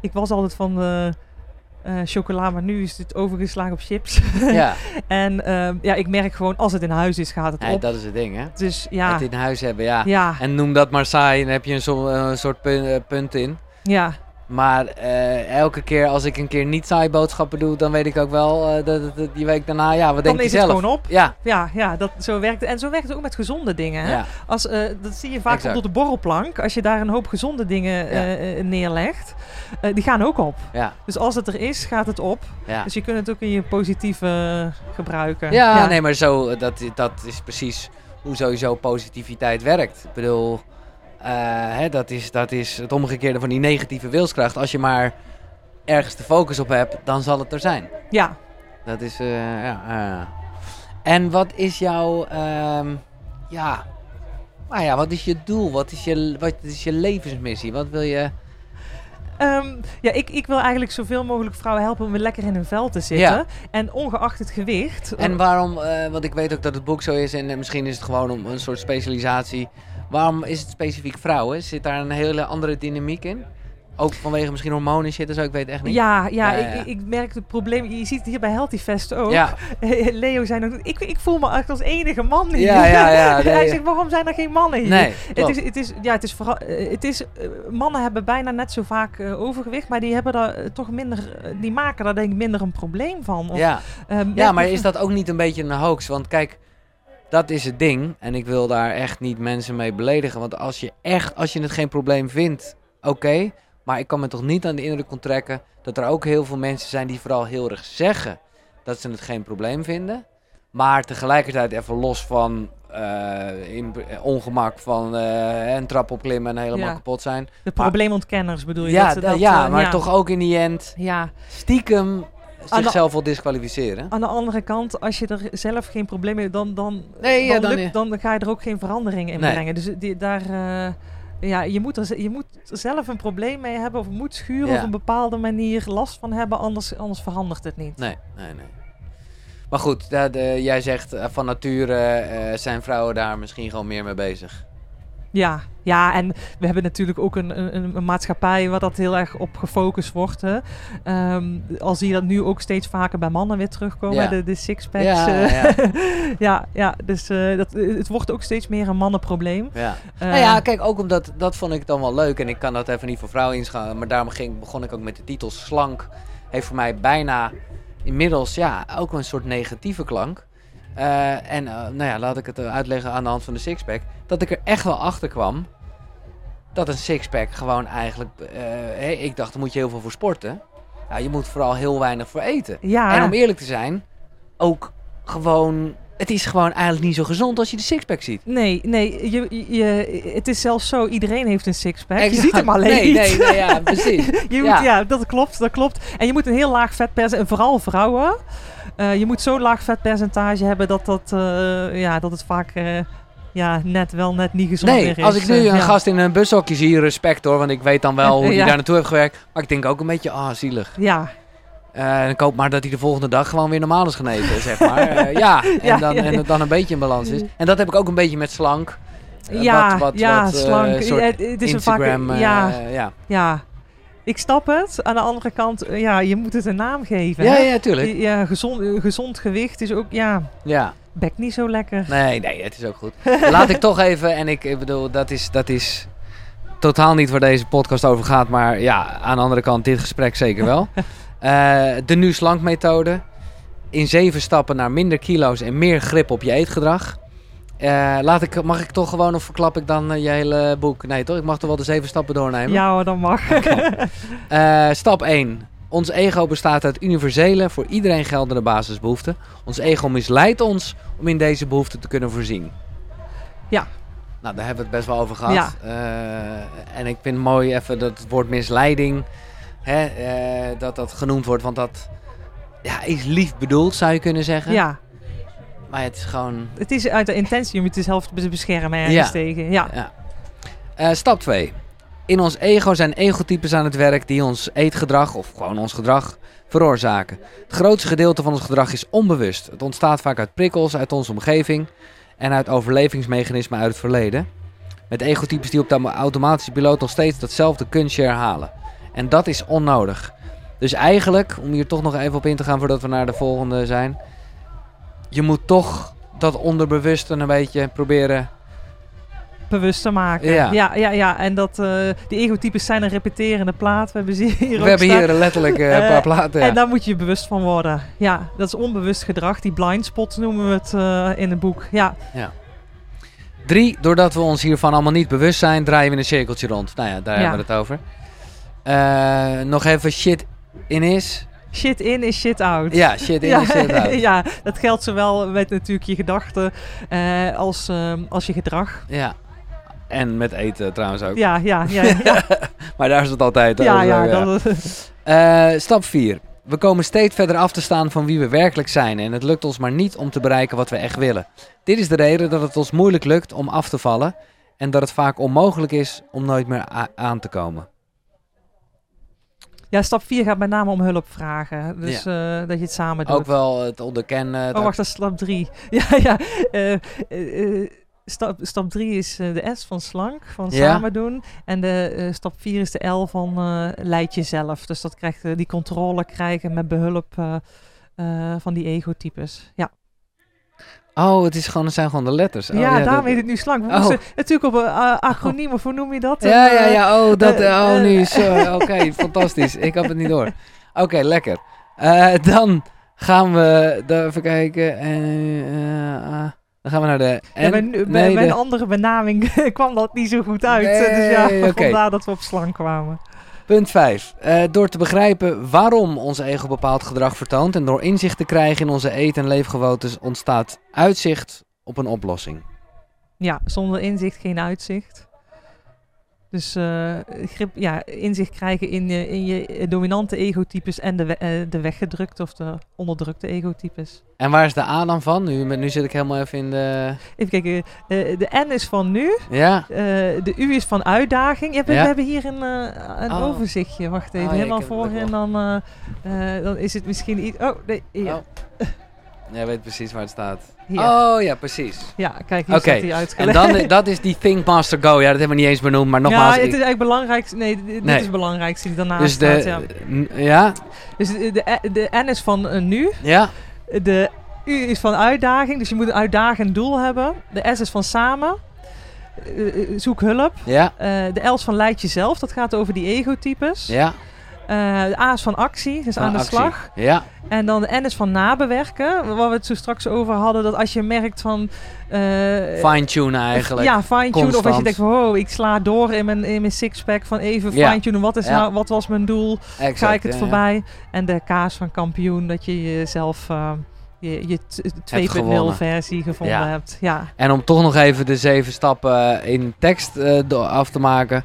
ik was altijd van chocola, maar nu is het overgeslagen op chips. ja, en ehm, ja, ik merk gewoon, als het in huis is, gaat het nee, op. dat is het ding, hè? Dus ja, Het in huis hebben, ja. ja, En noem dat maar saai, dan heb je een, zo- een soort pun- eh, punt in. ja. Maar eh, elke keer als ik een keer niet saai boodschappen doe, dan weet ik ook wel eh, dat, die week daarna, ja, wat Dan denk je is het zelf? gewoon op. Ja, Ja, ja dat, zo werkt het. En zo werkt het ook met gezonde dingen. Hè? ja, Als, eh, dat zie je vaak op de borrelplank. Als je daar een hoop gezonde dingen Ja. neerlegt, die gaan ook op. ja, Dus als het er is, gaat het op. ja. Dus je kunt het ook in je positieve gebruiken. Ja, nee, maar zo, dat, dat is precies hoe sowieso positiviteit werkt. Ik bedoel, hè, dat, is, dat is het omgekeerde van die negatieve wilskracht. Als je maar ergens de focus op hebt, dan zal het er zijn. Ja. Dat is, eh, ja. eh. En wat is jouw, ehm, ja, nou ja, wat is je doel? Wat is je, wat is je levensmissie? Wat wil je... Ehm, ja, ik, ik wil eigenlijk zoveel mogelijk vrouwen helpen om weer lekker in hun vel te zitten. Ja. En ongeacht het gewicht. En waarom, eh, want ik weet ook dat het boek zo is en eh, misschien is het gewoon om een soort specialisatie. Waarom is het specifiek vrouwen? Zit daar een hele andere dynamiek in? Ook vanwege misschien hormonen en shit en zo, ik weet echt niet. ja, ja, Ja, ja, ja. Ik, ik merk het probleem. Je ziet het hier bij Healthy Fest ook. ja, Leo zei nog, ik, ik voel me echt als enige man hier. Ja, ja, ja, nee, Hij zegt, waarom zijn er geen mannen hier? nee, Het is, het is, ja, het is vooral, eh, het is, eh, mannen hebben bijna net zo vaak eh, overgewicht, maar die hebben daar toch minder, die maken daar denk ik minder een probleem van. Of, ja. ja, maar is dat ook niet een beetje een hoax? Want kijk, dat is het ding. En ik wil daar echt niet mensen mee beledigen. Want als je echt, als je het geen probleem vindt, oké. maar ik kan me toch niet aan de indruk onttrekken dat er ook heel veel mensen zijn die vooral heel erg zeggen dat ze het geen probleem vinden. Maar tegelijkertijd even los van eh, in, eh, ongemak van eh, een trap opklimmen en helemaal Ja. kapot zijn. de probleemontkenners bedoel je? Ja, dat dat, ja eh, maar toch ook in die end Ja, stiekem zichzelf wel disqualificeren. aan de andere kant, als je er zelf geen probleem mee hebt, dan, dan, Nee, ja, dan, dan- lukt- dan ga je er ook geen verandering in Nee. brengen. Dus die, daar, eh, ja, je, moet er, je moet er zelf een probleem mee hebben of moet schuren Ja. op een bepaalde manier last van hebben, anders, anders verandert het niet. Nee, nee, nee. Maar goed, jij zegt eh, van nature eh, zijn vrouwen daar misschien gewoon meer mee bezig. Ja, ja, en we hebben natuurlijk ook een, een, een maatschappij waar dat heel erg op gefocust wordt. Hè. Ehm, al zie je dat nu ook steeds vaker bij mannen weer terugkomen, Ja. de, de sixpacks. Ja, eh. ja. ja, ja, dus eh, dat, het wordt ook steeds meer een mannenprobleem. Ja. Eh, nou ja, kijk, ook omdat dat vond ik dan wel leuk. En ik kan dat even niet voor vrouwen inschalen. Maar daarom ging, begon ik ook met de titel Slank. Heeft voor mij bijna inmiddels ja, ook een soort negatieve klank. Eh, en eh, nou ja, laat ik het eh, uitleggen aan de hand van de sixpack. Dat ik er echt wel achter kwam. Dat een sixpack gewoon eigenlijk. ik dacht, daar moet je heel veel voor sporten. Nou, je moet vooral heel weinig voor eten. ja, En om eerlijk te zijn, ook gewoon. Het is gewoon eigenlijk niet zo gezond als je de sixpack ziet. Nee, nee, je, je, het is zelfs zo, iedereen heeft een sixpack. Je ziet hem alleen nee, niet. Nee, nee, ja, precies. Je Ja. moet, ja, dat klopt, dat klopt. En je moet een heel laag vetpercentage, en vooral vrouwen. Eh, je moet zo'n laag vetpercentage hebben dat, dat, eh, ja, dat het vaak eh, ja, net wel net niet gezond Nee, is. als ik nu een ja. gast in een bushokje zie, respect hoor. Want ik weet dan wel hoe Ja. daar naartoe heeft gewerkt. Maar ik denk ook een beetje, ah, zielig. Ja, en ik hoop maar dat hij de volgende dag gewoon weer normaal is geneten, zeg maar. Ja, en, Ja, dan, en dan een beetje in balans is. En dat heb ik ook een beetje met slank. Ja, wat, wat, ja wat, slank. het is een vaak, Instagram, eh, ja, ja. ja, ik snap het. Aan de andere kant, eh, ja, je moet het een naam geven. Ja, hè? ja, tuurlijk. Ja, gezond, eh, gezond gewicht is ook, ja, Ja. bek niet zo lekker. Nee, nee, het is ook goed. Laat ik toch even, en ik, ik bedoel, dat is, dat is totaal niet waar deze podcast over gaat, maar ja, aan de andere kant dit gesprek zeker wel. Eh, de nu slank methode. In zeven stappen naar minder kilo's en meer grip op je eetgedrag. Eh, laat ik, mag ik toch gewoon of verklap ik dan eh, je hele boek? Nee toch? Ik mag toch wel de zeven stappen doornemen? Ja hoor, dat mag. Eh, stap 1. Ons ego bestaat uit universele, voor iedereen geldende basisbehoeften. Ons ego misleidt ons om in deze behoeften te kunnen voorzien. Ja. Nou, daar hebben we het best wel over gehad. Ja. En ik vind het mooi even dat het woord misleiding, hè, dat dat genoemd wordt. Want dat ja, is lief bedoeld, zou je kunnen zeggen. ja, Maar het is gewoon... het is uit de intentie om je jezelf te beschermen ergens Ja. tegen. Ja. Ja. Eh, stap 2. In ons ego zijn egotypes aan het werk die ons eetgedrag of gewoon ons gedrag veroorzaken. Het grootste gedeelte van ons gedrag is onbewust. Het ontstaat vaak uit prikkels uit onze omgeving en uit overlevingsmechanismen uit het verleden. Met egotypes die op de automatische piloot nog steeds datzelfde kunstje herhalen. En dat is onnodig. Dus eigenlijk, om hier toch nog even op in te gaan voordat we naar de volgende zijn. Je moet toch dat onderbewuste een beetje proberen bewust te maken. Ja. ja, ja. ja. En dat eh die egotypes zijn een repeterende plaat. We hebben ze hier We hebben staan. hier letterlijk eh, een Eh, paar platen. Ja. En daar moet je je bewust van worden. Ja, dat is onbewust gedrag. Die blind spots noemen we het in het boek. Ja, Drie, doordat we ons hiervan allemaal niet bewust zijn, draaien we in een cirkeltje rond. Nou ja, daar Ja. hebben we het over. Nog even shit in is. Shit in is shit out. Ja, shit in ja, is shit out. ja, dat geldt zowel met natuurlijk je gedachten eh, als, ehm, als je gedrag. Ja. En met eten trouwens ook. Ja, ja, ja. Ja, Maar daar is het altijd. ja, over, ja, dat, Eh, stap 4. We komen steeds verder af te staan van wie we werkelijk zijn en het lukt ons maar niet om te bereiken wat we echt willen. Dit is de reden dat het ons moeilijk lukt om af te vallen en dat het vaak onmogelijk is om nooit meer aan te komen. Ja, stap 4 gaat met name om hulp vragen. Dus eh, dat je het samen doet. Ook wel het onderkennen. Oh, wacht, dat is stap 3. Ja, ja. eh, eh, stap, stap 3 is de S van slank, van Ja. samen doen. En de stap 4 is de L van eh leid jezelf. Dus dat krijgt die controle krijgen met behulp eh, eh, van die egotypes. Ja, Oh, het, is gewoon, het zijn gewoon de letters. Oh, ja, dat- daarom heet het nu slank. We Oh. moesten natuurlijk op een uh, acroniem, of hoe noem je dat? Ja, ja, eh, ja. Oh, dat, eh, oh eh, nu zo. Oké, fantastisch. Ik had het niet door. Oké, lekker. Eh, dan gaan we, even kijken. Eh, eh, ah, dan gaan we naar de... ja, de- een andere benaming kwam dat niet zo goed uit. Nee, dus ja, oké. vandaar dat we op slank kwamen. Punt 5. door te begrijpen waarom ons ego bepaald gedrag vertoont en door inzicht te krijgen in onze eet- en leefgewoontes ontstaat uitzicht op een oplossing. Ja, zonder inzicht geen uitzicht. Dus eh, grip, ja, inzicht krijgen in, je- in je dominante egotypes en de, we- eh, de weggedrukte of de onderdrukte egotypes. En waar is de A dan van? Nu, nu zit ik helemaal even in de... Even kijken, eh, de N is van nu, Ja? eh, de U is van uitdaging. Ja, we, Ja. we hebben hier een, eh, een Oh. overzichtje. Wacht even, Oh, ja, helemaal voor en dan, eh, eh, dan is het misschien iets... Oh, nee, hier. Oh. Jij weet precies waar het staat. Hier. Oh ja, precies. Ja, kijk, hier Oké, staat hij En uitgelegd. dan, dat is die Think Master Go. Ja, dat hebben we niet eens benoemd, maar nogmaals. ja, het is eigenlijk belangrijk. Nee, dit Nee. is het belangrijkste die daarnaast dus de, staat. Ja. n- ja, Dus de, de, de N is van eh, nu. ja, De U is van uitdaging. Dus je moet een uitdagend doel hebben. De S is van samen. Eh, eh, zoek hulp. ja, de L is van leid jezelf. Dat gaat over die egotypes. ja. Eh, de A is van actie. Dus aan de actie. slag. Ja, En dan de N is van nabewerken. Waar we het zo straks over hadden. Dat als je merkt van... eh, fine-tunen eigenlijk. Ja, fine-tune. Of als je denkt van, oh, ik sla door in mijn, in mijn sixpack. Van even Ja. fine-tunen. Wat, is Ja. nou, wat was mijn doel? exact, Ga ik het ja, voorbij? En de kaas van kampioen. Dat je jezelf... eh, je, je t- 2.0 gewonnen. versie gevonden Ja. hebt. Ja. En om toch nog even de zeven stappen in tekst af te maken.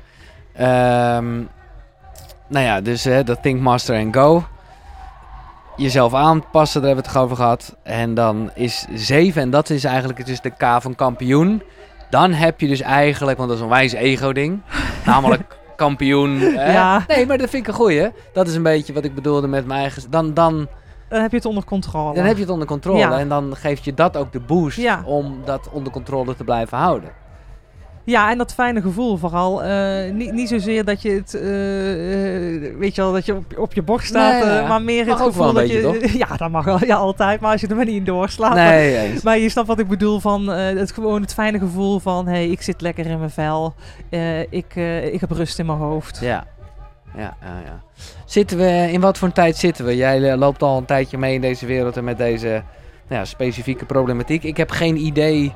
Ehm, nou ja, dus hè, dat Think Master en Go. Jezelf aanpassen, daar hebben we het over gehad. En dan is 7, en dat is eigenlijk dus de K van kampioen. Dan heb je dus eigenlijk, want dat is een wijze ego-ding. namelijk kampioen. hè? Ja. Nee, maar dat vind ik een goeie. Dat is een beetje wat ik bedoelde met mijn eigen... Dan, dan, Dan heb je het onder controle. dan heb je het onder controle. Ja. En dan geeft je dat ook de boost Ja. om dat onder controle te blijven houden. Ja, en dat fijne gevoel vooral. Eh, niet, niet zozeer dat je het, eh, eh, weet je wel, dat je op, op je borst staat, Nee, maar meer Mag het gevoel dat beetje, je... Ja, dat mag wel, ja, altijd, maar als je er maar niet in doorslaat. Nee, eens. Maar je snapt wat ik bedoel van het gewoon het fijne gevoel van hey, ik zit lekker in mijn vel. Ik, ik heb rust in mijn hoofd. Ja. Ja, ja, ja. Zitten we, in wat voor een tijd zitten we? Jij loopt al een tijdje mee in deze wereld en met deze nou ja, specifieke problematiek. Ik heb geen idee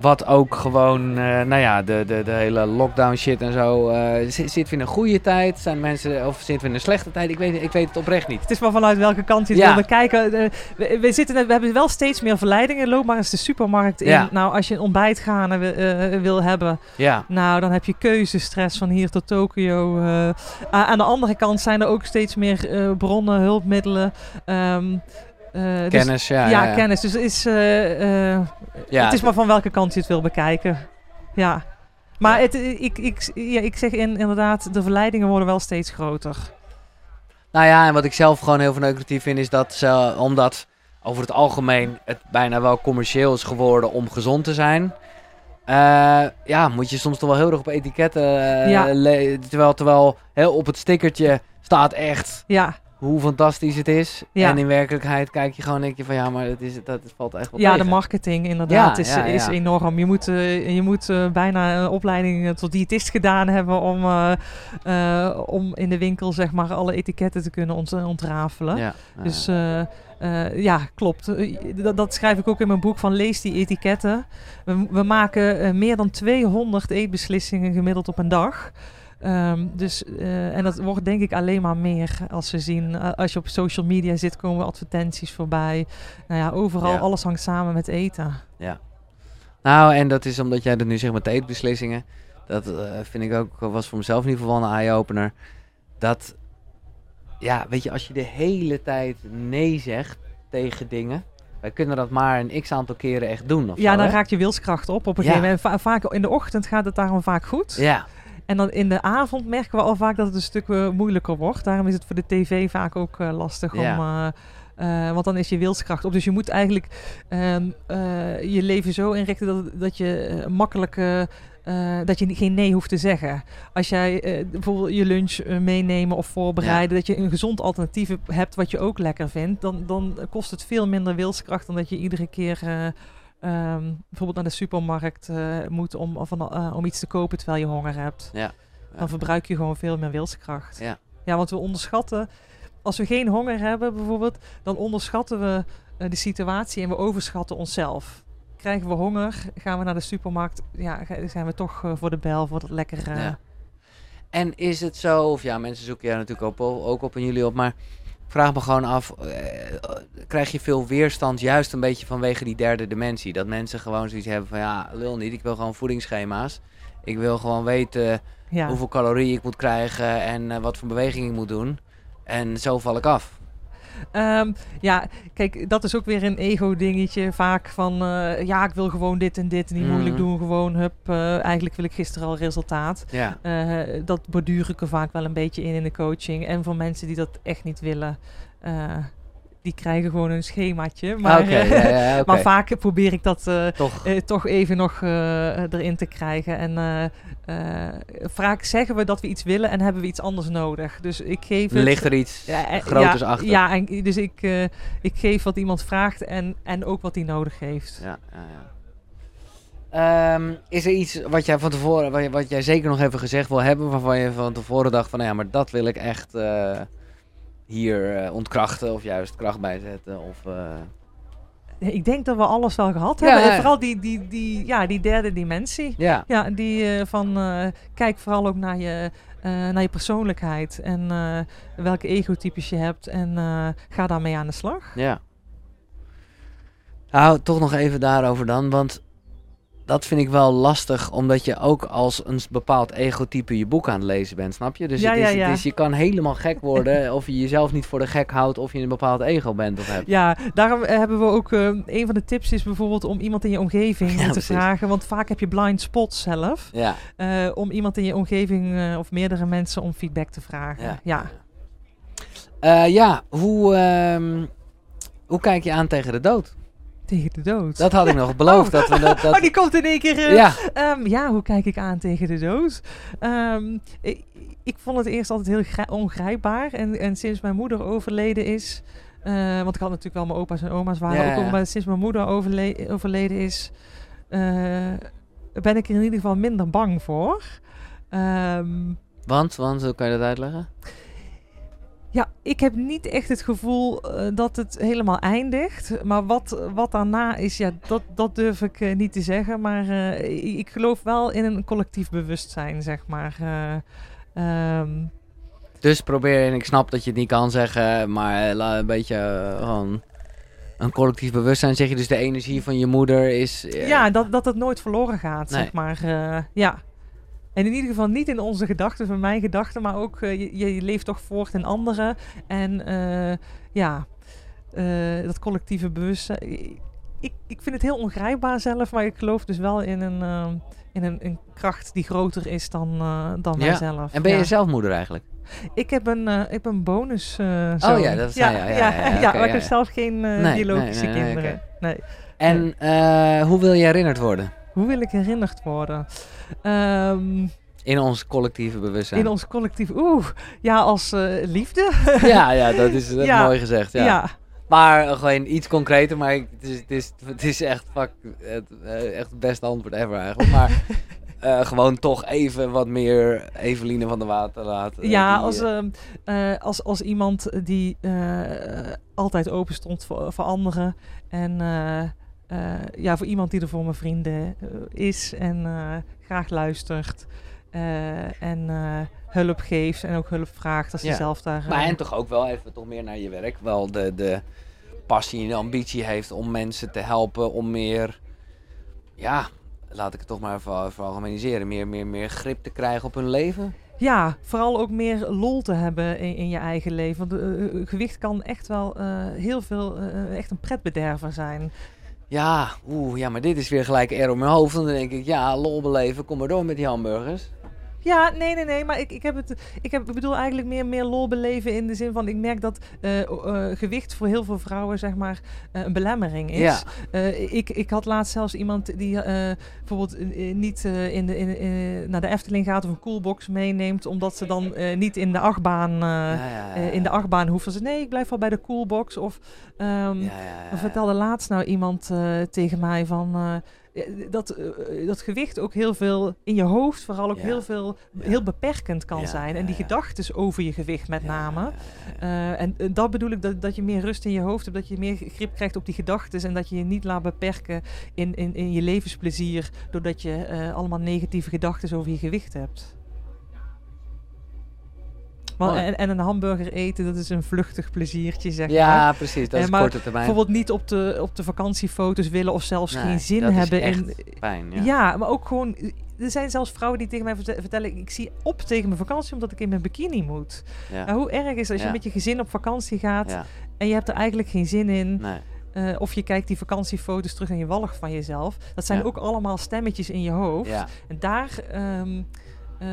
wat ook gewoon, eh, nou ja, de, de, de hele lockdown shit en zo. eh, zi- zitten we in een goede tijd? Zijn mensen, of zitten we in een slechte tijd? Ik weet, ik weet het oprecht niet. Het is maar vanuit welke kant je het Ja. wil bekijken. Eh, we, we, zitten, we hebben wel steeds meer verleidingen. Loop maar eens de supermarkt in. Ja. Nou, als je een ontbijtgaande wi- eh, wil hebben, Ja, nou, dan heb je keuzestress van hier tot Tokio. eh. Aan de andere kant zijn er ook steeds meer eh, bronnen, hulpmiddelen. ehm, eh, dus- kennis, ja. ja, ja, ja. kennis. Dus het is, eh, eh, Ja, het is maar van welke kant je het wil bekijken. Ja. Maar. Het, ik, ik, ja, ik zeg in, inderdaad, de verleidingen worden wel steeds groter. Nou ja, en wat ik zelf gewoon heel verneukeratief vind, is dat ze, omdat over het algemeen het bijna wel commercieel is geworden om gezond te zijn. ja, moet je soms toch wel heel erg op etiketten. Ja. le- terwijl, terwijl heel op het stickertje staat echt Ja, hoe fantastisch het is. Ja. En in werkelijkheid kijk je gewoon en denk je van ja, maar het, is, dat, het valt echt wel ja de marketing inderdaad Ja, is, ja, is enorm. Je moet, eh, je moet eh, bijna een opleiding eh, tot diëtist gedaan hebben om, om in de winkel zeg maar alle etiketten te kunnen ont ontrafelen. Dus ja. ja, klopt. Dat, dat schrijf ik ook in mijn boek van lees die etiketten. We, we maken meer dan 200 eetbeslissingen gemiddeld op een dag. Ehm, dus, eh, en dat wordt denk ik alleen maar meer als we zien. eh, als je op social media zit, komen advertenties voorbij. Nou ja, overal, Ja. alles hangt samen met eten. Nou, en dat is omdat jij dat nu zegt met de eetbeslissingen. Dat eh, vind ik ook, was voor mezelf in ieder geval een eye-opener. Dat, ja, weet je, als je de hele tijd nee zegt tegen dingen. Wij kunnen dat maar een x aantal keren echt doen. Of ja, zo, dan hè? raakt je wilskracht op op een Ja. gegeven moment. Va- vaak in de ochtend gaat het daarom vaak goed. Ja, En dan in de avond merken we al vaak dat het een stuk eh, moeilijker wordt. Daarom is het voor de tv vaak ook eh, lastig om... eh, want dan is je wilskracht op. Dus je moet eigenlijk ehm, eh, je leven zo inrichten dat, dat je makkelijk... dat je geen nee hoeft te zeggen. Als jij bijvoorbeeld je lunch meenemen of voorbereiden, dat je een gezond alternatief heb- hebt wat je ook lekker vindt, dan, dan kost het veel minder wilskracht dan dat je iedere keer eh, ehm, bijvoorbeeld naar de supermarkt eh, moet om, of eh, om iets te kopen terwijl je honger hebt. Ja. Dan verbruik je gewoon veel meer wilskracht. Ja. ja, want we onderschatten, als we geen honger hebben bijvoorbeeld, dan onderschatten we eh, de situatie en we overschatten onszelf. Krijgen we honger, gaan we naar de supermarkt, ja, zijn we toch voor de bel, voor dat lekkere... Ja. En is het zo, of ja, mensen zoeken jou natuurlijk ook op, ook op en jullie op, maar vraag me gewoon af, eh, krijg je veel weerstand juist een beetje vanwege die derde dimensie? Dat mensen gewoon zoiets hebben van, ja, lul niet, ik wil gewoon voedingsschema's. Ik wil gewoon weten ja. hoeveel calorieën ik moet krijgen en eh, wat voor beweging ik moet doen. En zo val ik af. Ehm, ja, kijk, dat is ook weer een ego-dingetje. Vaak van, eh, ja, ik wil gewoon dit en dit. Niet moeilijk Mhm. doen, gewoon, hup. eh, eigenlijk wil ik gisteren al resultaat. Ja, Eh, dat borduur ik er vaak wel een beetje in in de coaching. En voor mensen die dat echt niet willen, die krijgen gewoon een schemaatje. Maar, ja, ja, oké. maar vaak probeer ik dat eh, Toch. eh, toch even nog eh, erin te krijgen. En vaak zeggen we dat we iets willen en hebben we iets anders nodig. Dus ik geef het... Ligt er iets Ja, groters ja, achter? Ja, en, dus ik, ik geef wat iemand vraagt en, en ook wat hij nodig heeft. Ja. Ehm, is er iets wat jij van tevoren, wat, jij zeker nog even gezegd wil hebben, waarvan je van tevoren dacht van, nou ja, maar dat wil ik echt hier eh, ontkrachten of juist kracht bijzetten? Of, eh, Ik denk dat we alles wel gehad Ja, hebben. ja. En vooral die, die, die, ja, die derde dimensie. ja, Ja, die eh, van kijk vooral ook naar je, naar je persoonlijkheid en welke egotypes je hebt en ga daarmee aan de slag. ja. Nou, toch nog even daarover dan, want dat vind ik wel lastig, omdat je ook als een bepaald egotype je boek aan het lezen bent, snap je? Dus, Ja, het is, ja, het ja. is- je kan helemaal gek worden of je jezelf niet voor de gek houdt of je een bepaald ego bent of hebt. Ja, daarom eh, hebben we ook, eh, een van de tips is bijvoorbeeld om iemand in je omgeving te precies. vragen, want vaak heb je blind spots zelf, Ja. eh, om iemand in je omgeving of meerdere mensen om feedback te vragen. Ja. Ja. Ja, hoe, ehm, hoe kijk je aan tegen de dood? Tegen de dood. Dat had ik nog beloofd. Dat we dat, dat, Oh, die komt in één keer. eh, ja, Ehm, ja, hoe kijk ik aan tegen de dood? Ehm, ik, ik vond het eerst altijd heel grij- ongrijpbaar. En, en sinds mijn moeder overleden is... eh, want ik had natuurlijk wel mijn opa's en oma's waren Ja, ook, ja. maar sinds mijn moeder overle- overleden is... eh, ben ik er in ieder geval minder bang voor. Ehm, want, want, hoe kan je dat uitleggen? Ja, ik heb niet echt het gevoel eh, dat het helemaal eindigt. Maar wat, wat daarna is, ja, dat, dat durf ik eh, niet te zeggen. Maar eh, ik, geloof wel in een collectief bewustzijn, zeg maar. Eh, ehm, Dus probeer, en ik snap dat je het niet kan zeggen, maar een beetje gewoon een collectief bewustzijn. Zeg je dus de energie van je moeder is... ja, dat, dat het nooit verloren gaat, Nee. zeg maar. ja. En in ieder geval niet in onze gedachten, van mijn gedachten, maar ook eh, je, je leeft toch voort in anderen. En eh, ja, eh, dat collectieve bewustzijn. Ik, ik vind het heel ongrijpbaar zelf, maar ik geloof dus wel in een, in een, een kracht die groter is dan, dan Ja. mijzelf. En ben je ja. zelf moeder eigenlijk? Ik heb een, ik heb een bonus. Oh ja, dat je. Ja, ja, ja, ja, maar ik heb zelf geen Nee, biologische nee, kinderen. Nee. En hoe wil je herinnerd worden? Hoe wil ik herinnerd worden? Ehm, In ons collectieve bewustzijn. In ons collectief. Oeh, ja, als eh, liefde. Ja, ja, dat is, dat is Ja. mooi gezegd. Ja. ja. Maar eh, gewoon iets concreter, maar ik- het is, het is, het is echt, fuck, het, eh, echt het beste antwoord ever eigenlijk. Maar gewoon toch even wat meer Eveline van der Water laten. Ja, die, als, eh, ehm, eh, als, als iemand die altijd open stond voor, voor anderen. En ja, voor iemand die er voor mijn vrienden eh, is en eh, graag luistert. eh, en eh, hulp geeft en ook hulp vraagt als Ja. je zelf daar... Maar eh, en toch ook wel even toch meer naar je werk. Wel de, de passie en de ambitie heeft om mensen te helpen om meer, ja, laat ik het toch maar even veralgemeniseren, meer, meer, meer grip te krijgen op hun leven. Ja, vooral ook meer lol te hebben in, in je eigen leven. Want eh, eh, gewicht kan echt wel eh, heel veel, eh, echt een pretbederver zijn. Ja, oeh, ja, maar dit is weer gelijk er op mijn hoofd. En dan denk ik, ja, lol beleven, kom maar door met die hamburgers. Ja, nee, nee, nee. Maar ik, ik, heb het, ik, heb, ik bedoel eigenlijk meer, meer lol beleven in de zin van... Ik merk dat eh, eh, gewicht voor heel veel vrouwen zeg maar eh, een belemmering is. Ja. Ik, ik had laatst zelfs iemand die bijvoorbeeld niet in de, in, in- naar de Efteling gaat of een coolbox meeneemt... omdat ze dan niet in de achtbaan... Ja, in de achtbaan hoeven ze... Nee, ik blijf wel bij de coolbox. Of ehm, er vertelde laatst nou iemand tegen mij van... eh, dat, eh, dat gewicht ook heel veel in je hoofd, vooral ook Ja. heel veel, Ja. heel beperkend kan Ja, zijn. En die gedachten over je gewicht met name. Eh, en eh, dat bedoel ik, dat, dat je meer rust in je hoofd hebt, dat je meer grip krijgt op die gedachten en dat je je niet laat beperken in, in, in je levensplezier, doordat je eh, allemaal negatieve gedachten over je gewicht hebt. Want, en, en een hamburger eten, dat is een vluchtig pleziertje, zeg maar. Ja, precies. Dat Eh, is maar korte termijn. Bijvoorbeeld niet op de, op de vakantiefoto's willen of zelfs Nee, geen zin dat is hebben echt in. pijn, Ja. ja. maar ook gewoon. Er zijn zelfs vrouwen die tegen mij verte- vertellen: ik zie op tegen mijn vakantie omdat ik in mijn bikini moet. Ja. Nou, hoe erg is het als Ja. je met je gezin op vakantie gaat Ja, en je hebt er eigenlijk geen zin in? nee. eh, of je kijkt die vakantiefoto's terug en je walgt van jezelf. Dat zijn Ja. ook allemaal stemmetjes in je hoofd. Ja. En daar. ehm, eh,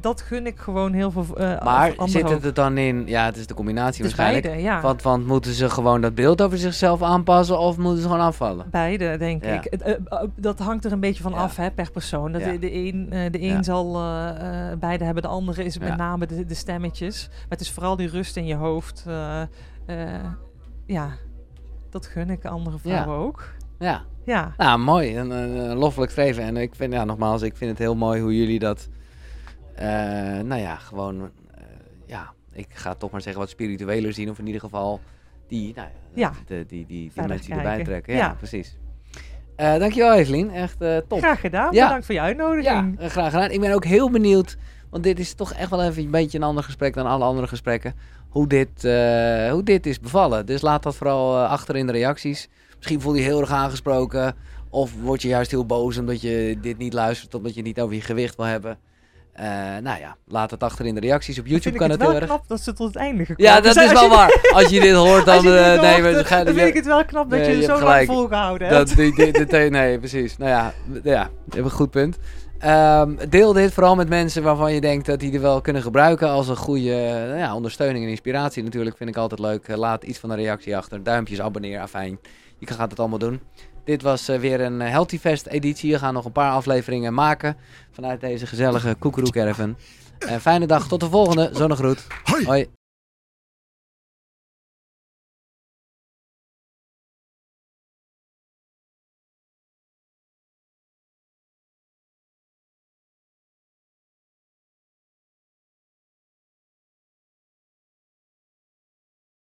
dat gun ik gewoon heel veel uh, Maar zit het er dan in, ja het is de combinatie is waarschijnlijk. Beide, ja. want, want moeten ze gewoon dat beeld over zichzelf aanpassen of moeten ze gewoon afvallen? Beide, denk Ja. ik. Eh, eh, dat hangt er een beetje van af hè, per persoon. Dat de, de een, eh, de een zal eh, eh, beide hebben, de andere is met name de, de stemmetjes. Maar het is vooral die rust in je hoofd. eh, eh, ja, dat gun ik andere vrouwen ook. Ja. Ja, Nou, mooi. Een, een, een loffelijk streven. En ik vind, ja, nogmaals, ik vind het heel mooi hoe jullie dat, eh, nou ja, gewoon, eh, ja, ik ga toch maar zeggen wat spiritueler zien. Of in ieder geval die, nou Ja. de, die, die, die Verder dimensie erbij trekken. Ja, Ja. precies. Eh, dankjewel Evelien, echt eh, top. graag gedaan. Ja. Bedankt voor je Ja, uitnodiging. eh, graag gedaan. Ik ben ook heel benieuwd, want dit is toch echt wel even een beetje een ander gesprek dan alle andere gesprekken. Hoe dit, eh, hoe dit is bevallen. Dus laat dat vooral eh, achter in de reacties. Misschien voel je je heel erg aangesproken. Of word je juist heel boos omdat je dit niet luistert, omdat je het niet over je gewicht wil hebben. Eh, nou ja, laat het achter in de reacties. Op YouTube kan ik het het heel wel erg. knap dat ze tot het einde gekomen Ja, dat is wel je- waar. Als je dit hoort, dan... Dit eh, nee, gaan- dan vind ik het wel knap dat Nee, je je zo lang volgehouden hebt. Dat, die, die, nee, precies. Nou ja, ja, je hebt een goed punt. Ehm, deel dit vooral met mensen waarvan je denkt dat die er wel kunnen gebruiken als een goede nou ja, ondersteuning en inspiratie. Natuurlijk vind ik altijd leuk. Eh, laat iets van een reactie achter. Duimpjes, abonneer, afijn. Je gaat het allemaal doen. Dit was eh, weer een eh, Healthy Fest editie. We gaan nog een paar afleveringen maken vanuit deze gezellige Koekeroe Caravan. En fijne dag. Tot de volgende. Zonnegroet. Hoi. Hoi.